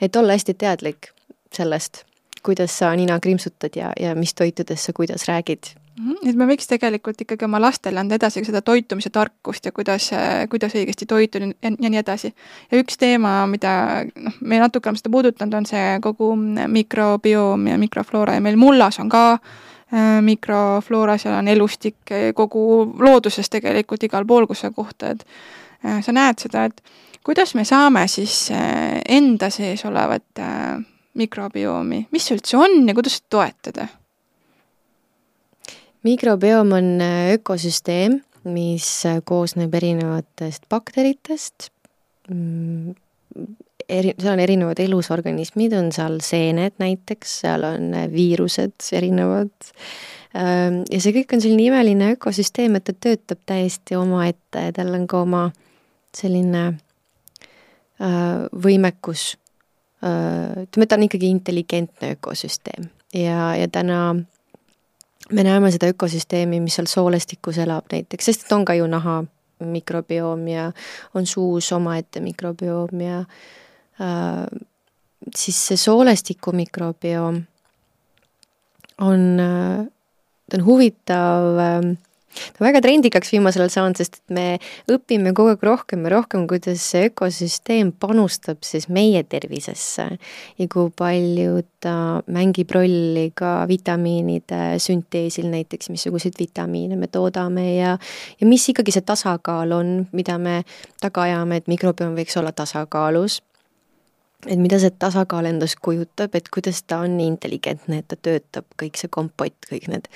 et olla hästi teadlik sellest, kuidas sa nina krimpsutad ja, ja mis toitudest sa kuidas räägid Mhm, et me võiks tegelikult ikkagi oma lastele anda edasi seda toitumise tarkust ja kuidas, kuidas õigesti toituda ja, ja nii edasi. ja üks teema, mida noh, me natuke oleme seda puudutanud, on see kogu mikrobioom ja mikrofloora ja meil mullas on ka äh, mikrofloora, seal on elustik kogu looduses tegelikult igal pool, kus sa kohtad äh,, sa näed seda, et kuidas me saame siis äh, enda sees olevat äh, mikrobiomi, mis see üldse on ja kuidas toetada? Mikrobioom on äh, ökosüsteem, mis äh, koosneb erinevatest bakteritest, mm, eri, seal on erinevad elusorganismid, on seal seened näiteks, seal on äh, viirused erinevad, ähm, ja see kõik on selline imeline ökosüsteem, et ta töötab täiesti omaette ja tal on ka oma selline võimekus, ütleme, ta on ikkagi intelligentne ökosüsteem. Ja, ja täna me näeme seda ökosüsteemi, mis seal soolestikus elab näiteks, sest et on ka ju naha mikrobioom ja on suus omaette mikrobioom ja äh, siis see soolestiku mikrobioom on äh,, ta on huvitav äh, ta on väga trendikaks viimasel ajal saanud, sest et me õpime kogu aeg rohkem ja rohkem, kuidas see ökosüsteem panustab siis meie tervisesse ja kui palju ta mängib rolli ka vitamiinide sünteesil näiteks, missuguseid vitamiine me toodame ja ja mis ikkagi see tasakaal on, mida me taga ajame, et mikrobiom võiks olla tasakaalus et mida see tasakaal endast kujutab, et kuidas ta on nii intelligentne, et ta töötab, kõik see kompott, kõik need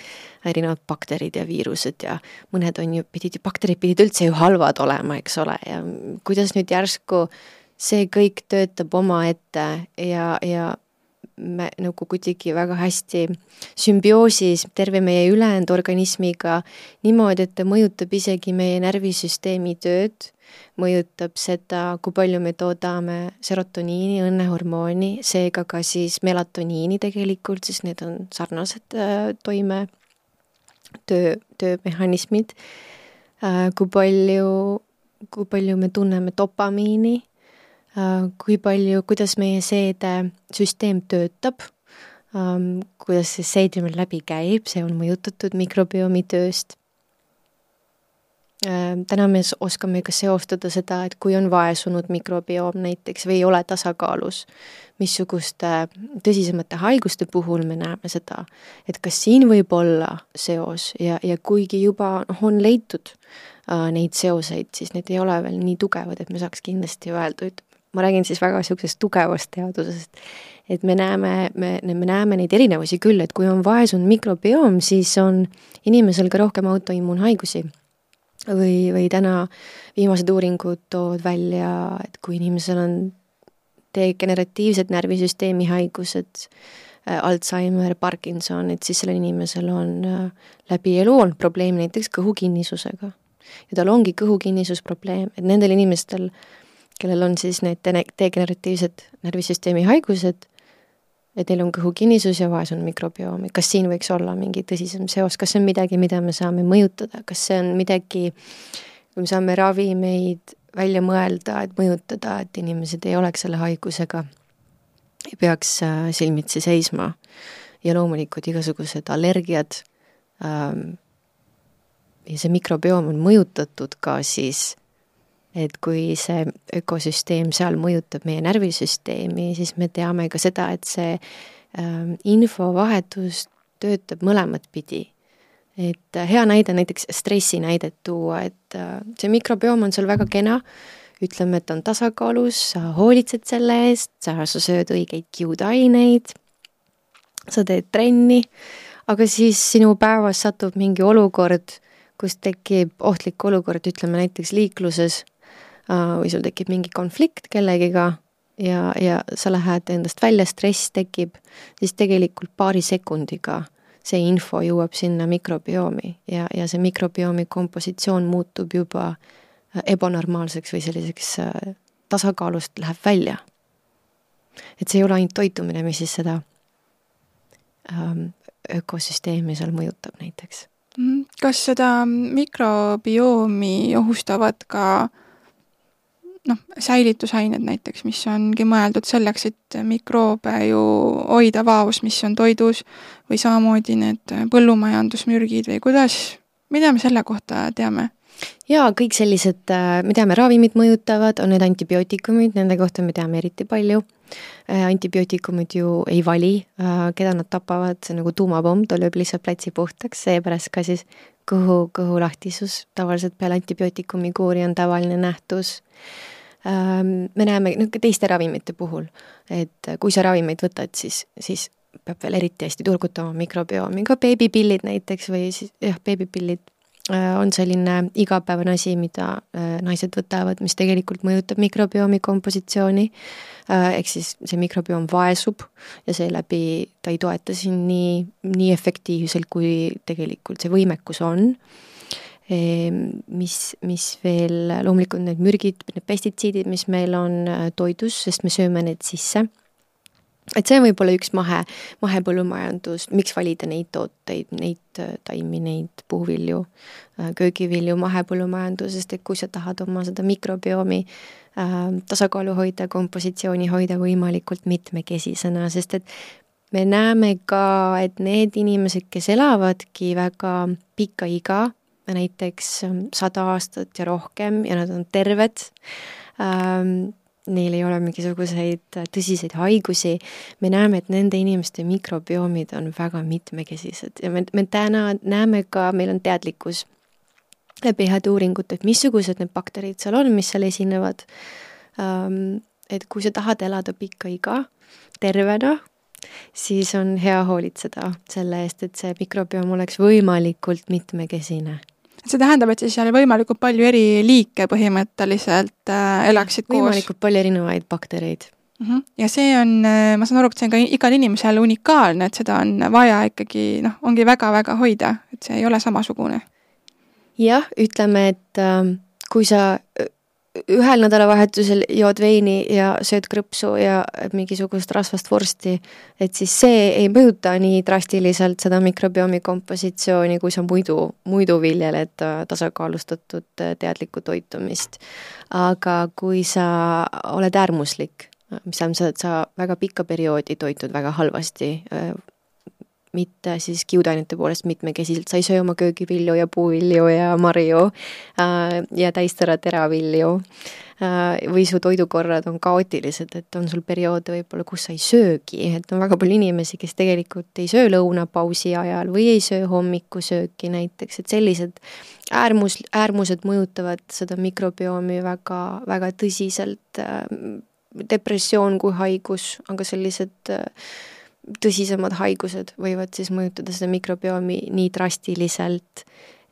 erinevad bakterid ja viirused ja mõned on ju, pidid ju, bakterid pidid üldse ju halvad olema, eks ole, ja kuidas nüüd järsku see kõik töötab omaette ja, ja me nagu kuidagi väga hästi sümbioosis terve meie ülejäänud organismiga niimoodi, et ta mõjutab isegi meie närvisüsteemi tööd mõjutab seda, kui palju me toodame serotoniini, õnnehormooni, seega ka siis melatoniini tegelikult, sest need on sarnased äh, toime, töö, töömehhanismid. Äh,, kui palju, kui palju me tunneme dopamiini kui palju, kuidas meie seedesüsteem töötab ähm,, kuidas see seede meil läbi käib, see on mõjutatud mikrobiomi tööst. Äh, täna me oskame ka seostada seda, et kui on vaesunud mikrobioom näiteks või ei ole tasakaalus, missuguste tõsisemate haiguste puhul me näeme seda, et kas siin võib olla seos ja, ja kuigi juba noh, on leitud äh, neid seoseid, siis need ei ole veel nii tugevad, et me saaks kindlasti öelda, et ma räägin siis väga niisugusest tugevast teadusest, et me näeme, me, me näeme neid erinevusi küll, et kui on vaesunud mikrobioom, siis on inimesel ka rohkem autoimmuunhaigusi või, või täna viimased uuringud toovad välja, et kui inimesel on degeneratiivsed närvisüsteemi haigused, Alzheimer, Parkinson, et siis sellel inimesel on läbi elu olnud probleem näiteks kõhukinnisusega. ja tal ongi kõhukinnisusprobleem, et nendel inimestel, kellel on siis need degeneratiivsed närvisüsteemi haigused, et neil on kõhukinnisus ja vaes on mikrobioomi, kas siin võiks olla mingi tõsisem seos, kas see on midagi, mida me saame mõjutada, kas see on midagi, kui me saame ravimeid välja mõelda, et mõjutada, et inimesed ei oleks selle haigusega, ei peaks äh, silmitsi seisma. ja loomulikult igasugused allergiad ähm,, ja see mikrobiom on mõjutatud ka siis et kui see ökosüsteem seal mõjutab meie närvisüsteemi, siis me teame ka seda, et see äh, infovahetus töötab mõlemat pidi. et äh, hea näide näiteks stressi näidet tuua, et äh, see mikrobiom on sul väga kena, ütleme, et on tasakaalus, sa hoolitsed selle eest, sa, sööd õigeid kiudaineid, sa teed trenni, aga siis sinu päevas satub mingi olukord, kus tekib ohtlik olukord, ütleme näiteks liikluses või sul tekib mingi konflikt kellegiga ja, ja sa lähed endast välja, stress tekib, siis tegelikult paari sekundiga see info jõuab sinna mikrobiomi ja, ja see mikrobiomi kompositsioon muutub juba äh, ebanormaalseks või selliseks äh, tasakaalust läheb välja. et see ei ole ainult toitumine, mis siis seda ähm, ökosüsteemi seal mõjutab näiteks. Mhm. kas seda mikrobiomi ohustavad ka äh, noh, säilitusained näiteks, mis ongi mõeldud selleks, et mikroobe ju hoida vaos, mis on toidus, või samamoodi need põllumajandusmürgid või kuidas, mida me selle kohta teame? jaa, kõik sellised, äh, me teame, ravimid mõjutavad, on need antibiootikumid, nende kohta me teame eriti palju. Äh, antibiootikumid ju ei vali, äh, keda nad tapavad, see on nagu tuumapomm, ta lööb lihtsalt platsi puhtaks, seepärast ka siis kõhu, kõhulahtisus tavaliselt peale antibiootikumi kuuri on tavaline nähtus me näeme noh, ka teiste ravimite puhul, et kui sa ravimeid võtad, siis, siis peab veel eriti hästi turgutama mikrobiomi, ka beebipillid näiteks või siis jah, beebipillid äh, on selline igapäevane asi, mida äh, naised võtavad, mis tegelikult mõjutab mikrobiomi kompositsiooni, äh, ehk siis see mikrobiom vaesub ja seeläbi ta ei toeta sind nii, nii efektiivselt, kui tegelikult see võimekus on. Ehm, mis, mis veel, loomulikult need mürgid, need pestitsiidid, mis meil on äh, toidus, sest me sööme need sisse. et see on võib-olla üks mahe, mahepõllumajandus, miks valida neid tooteid, neid äh, taimi, neid puuvilju, äh, köögivilju mahepõllumajandusest, et kui sa tahad oma seda mikrobiomi tasakaalu hoida, kompositsiooni hoida võimalikult mitmekesisena, sest et me näeme ka, et need inimesed, kes elavadki väga pikka iga, näiteks ähm, sada aastat ja rohkem ja nad on terved. Ähm,, neil ei ole mingisuguseid tõsiseid haigusi, me näeme, et nende inimeste mikrobiomid on väga mitmekesised. Ja me, me täna näeme ka, meil on teadlikkus läbi heade uuringute, et missugused need bakterid seal on, mis seal esinevad. Ähm,. et kui sa tahad elada pikka iga tervena, siis on hea hoolitseda selle eest, et see mikrobiom oleks võimalikult mitmekesine see tähendab, et siis seal võimalikult palju eri liike põhimõtteliselt äh, elaksid koos? võimalikult palju erinevaid baktereid mm. -hmm. ja see on, äh, ma saan aru, et see on ka igal inimesel unikaalne, et seda on vaja ikkagi noh, ongi väga-väga hoida, et see ei ole samasugune. jah, ütleme, et äh, kui sa ühel nädalavahetusel jood veini ja sööd krõpsu ja mingisugust rasvast vorsti, et siis see ei mõjuta nii drastiliselt seda mikrobiomi kompositsiooni, kui sa muidu, muidu viljeled tasakaalustatud teadlikku toitumist. aga kui sa oled äärmuslik, mis tähendab seda, et sa väga pikka perioodi toitud väga halvasti, mitte siis kiudainete poolest mitmekesiselt, sa ei söö oma köögivilju ja puuvilju ja marju äh, ja täistera teravilju äh,. või su toidukorrad on kaootilised, et on sul perioode võib-olla, kus sa ei söögi, et on väga palju inimesi, kes tegelikult ei söö lõunapausi ajal või ei söö hommikusööki näiteks, et sellised äärmus, äärmused mõjutavad seda mikrobiomi väga, väga tõsiselt äh,. depressioon kui haigus, aga sellised äh, tõsisemad haigused võivad siis mõjutada seda mikrobiomi nii drastiliselt,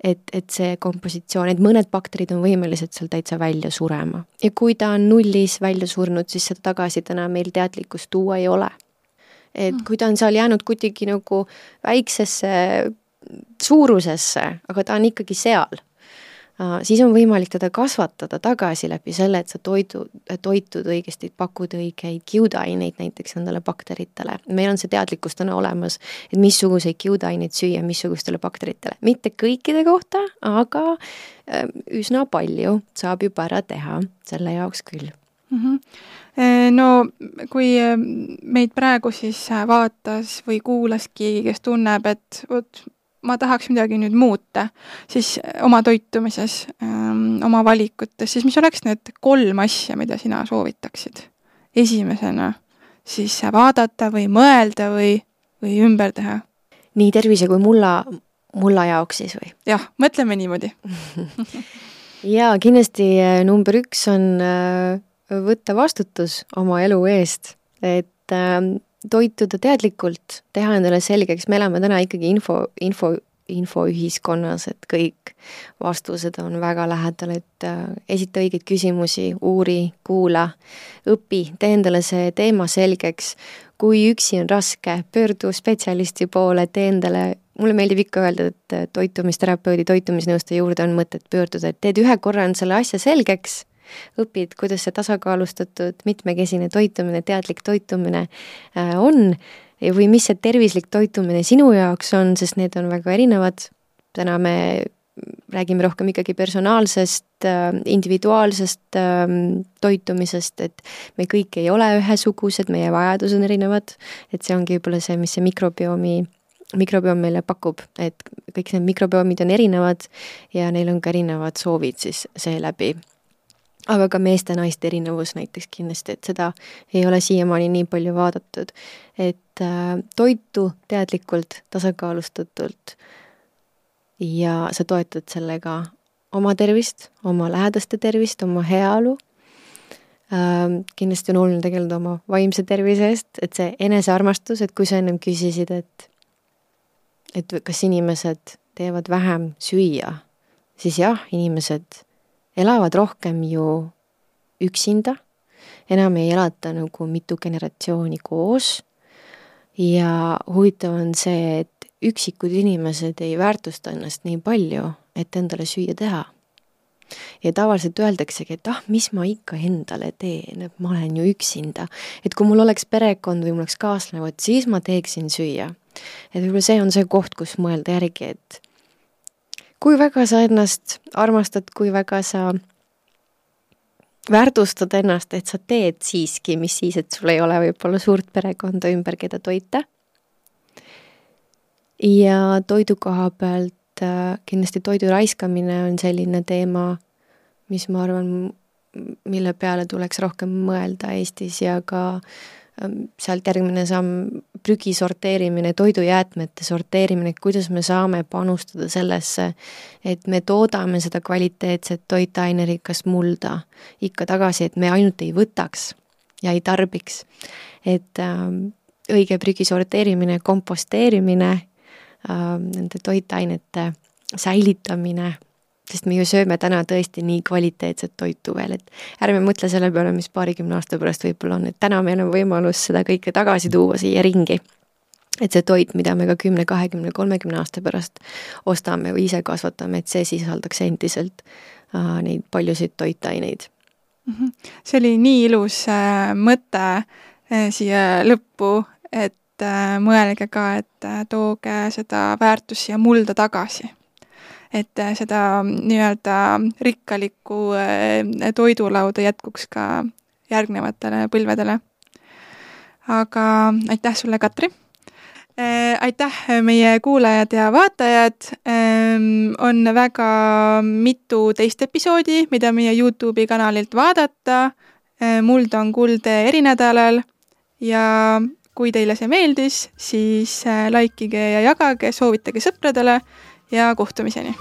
et, et see kompositsioon, et mõned bakterid on võimelised seal täitsa välja surema. ja kui ta on nullis välja surnud, siis seda tagasi täna meil teadlikkust tuua ei ole. et mm. kui ta on seal jäänud kuidagi nagu väiksesse suurusesse, aga ta on ikkagi seal siis on võimalik teda kasvatada tagasi läbi selle, et sa toidu, toitud õigesti, pakud õigeid kiudaineid näiteks nendele bakteritele. meil on see teadlikkus täna olemas, et missuguseid kiudaineid süüa missugustele bakteritele, mitte kõikide kohta, aga äh, üsna palju saab juba ära teha selle jaoks küll mm. -hmm no kui meid praegu siis vaatas või kuulas keegi, kes tunneb, et vot ma tahaks midagi nüüd muuta, siis äh, oma toitumises, ähm, oma valikutes, siis mis oleks need kolm asja, mida sina soovitaksid? esimesena siis vaadata või mõelda või, või ümber teha? nii tervise kui mulla, mulla jaoks siis või? jah, mõtleme niimoodi [LAUGHS] jaa, kindlasti äh, number üks on äh, võtta vastutus oma elu eest, et ähm, toituda teadlikult, teha endale selgeks, me elame täna ikkagi info, info, infoühiskonnas, et kõik vastused on väga lähedal, et äh, esita õigeid küsimusi, uuri, kuula, õpi, tee endale see teema selgeks. kui üksi on raske, pöördu spetsialisti poole, tee endale mulle meeldib ikka öelda, et toitumisterapeudi, toitumisnõustaja juurde on mõtet pöörduda, et teed ühe korra selle asja selgeks õpid, kuidas see tasakaalustatud mitmekesine toitumine, teadlik toitumine äh, on või mis see tervislik toitumine sinu jaoks on, sest need on väga erinevad. täna me räägime rohkem ikkagi personaalsest, äh, individuaalsest ähm, toitumisest, et me kõik ei ole ühesugused, meie vajadused on erinevad, et see ongi võib-olla see, mis see mikrobiomi mikrobioom meile pakub, et kõik need mikrobiomid on erinevad ja neil on ka erinevad soovid siis seeläbi aga ka meeste-naiste erinevus näiteks kindlasti, et seda ei ole siiamaani nii palju vaadatud. et äh, toitu teadlikult, tasakaalustatult ja sa toetad sellega oma tervist, oma lähedaste tervist, oma heaolu äh,. kindlasti on oluline tegeleda oma vaimse tervise eest, et see enesearmastus, et kui sa ennem küsisid, et et kas inimesed teevad vähem süüa, siis jah, inimesed elavad rohkem ju üksinda, enam ei elata nagu mitu generatsiooni koos ja huvitav on see, et üksikud inimesed ei väärtusta ennast nii palju, et endale süüa teha. ja tavaliselt öeldaksegi, et ah, mis ma ikka endale teen, et ma olen ju üksinda. et kui mul oleks perekond või mul oleks kaaslane, vot siis ma teeksin süüa. et võib-olla see on see koht, kus mõelda järgi, et kui väga sa ennast armastad, kui väga sa väärtustad ennast, et sa teed siiski, mis siis, et sul ei ole võib-olla suurt perekonda ümber, keda toita. ja toidu koha pealt äh, kindlasti toidu raiskamine on selline teema, mis ma arvan, mille peale tuleks rohkem mõelda Eestis ja ka ähm, sealt järgmine samm prügi sorteerimine, toidujäätmete sorteerimine, kuidas me saame panustada sellesse, et me toodame seda kvaliteetset toitainerikast mulda ikka tagasi, et me ainult ei võtaks ja ei tarbiks. et äh, õige prügi sorteerimine, komposteerimine äh,, nende toitainete säilitamine sest me ju sööme täna tõesti nii kvaliteetset toitu veel, et ärme mõtle selle peale, mis paarikümne aasta pärast võib-olla on, et täna meil on võimalus seda kõike tagasi tuua siia ringi. et see toit, mida me ka kümne, kahekümne, kolmekümne aasta pärast ostame või ise kasvatame, et see sisaldaks endiselt äh, neid paljusid toitaineid mm. -hmm. see oli nii ilus äh, mõte äh, siia lõppu, et äh, mõelge ka, et äh, tooge seda väärtust siia mulda tagasi et äh, seda nii-öelda rikkalikku äh, toidulauda jätkuks ka järgnevatele põlvedele. aga aitäh sulle, Katri! Äh, aitäh, meie kuulajad ja vaatajad, on väga mitu teist episoodi, mida meie Youtube'i kanalilt vaadata, muld on kuld erinädalal ja kui teile see meeldis, siis likeige ja jagage, soovitage sõpradele ja kohtumiseni!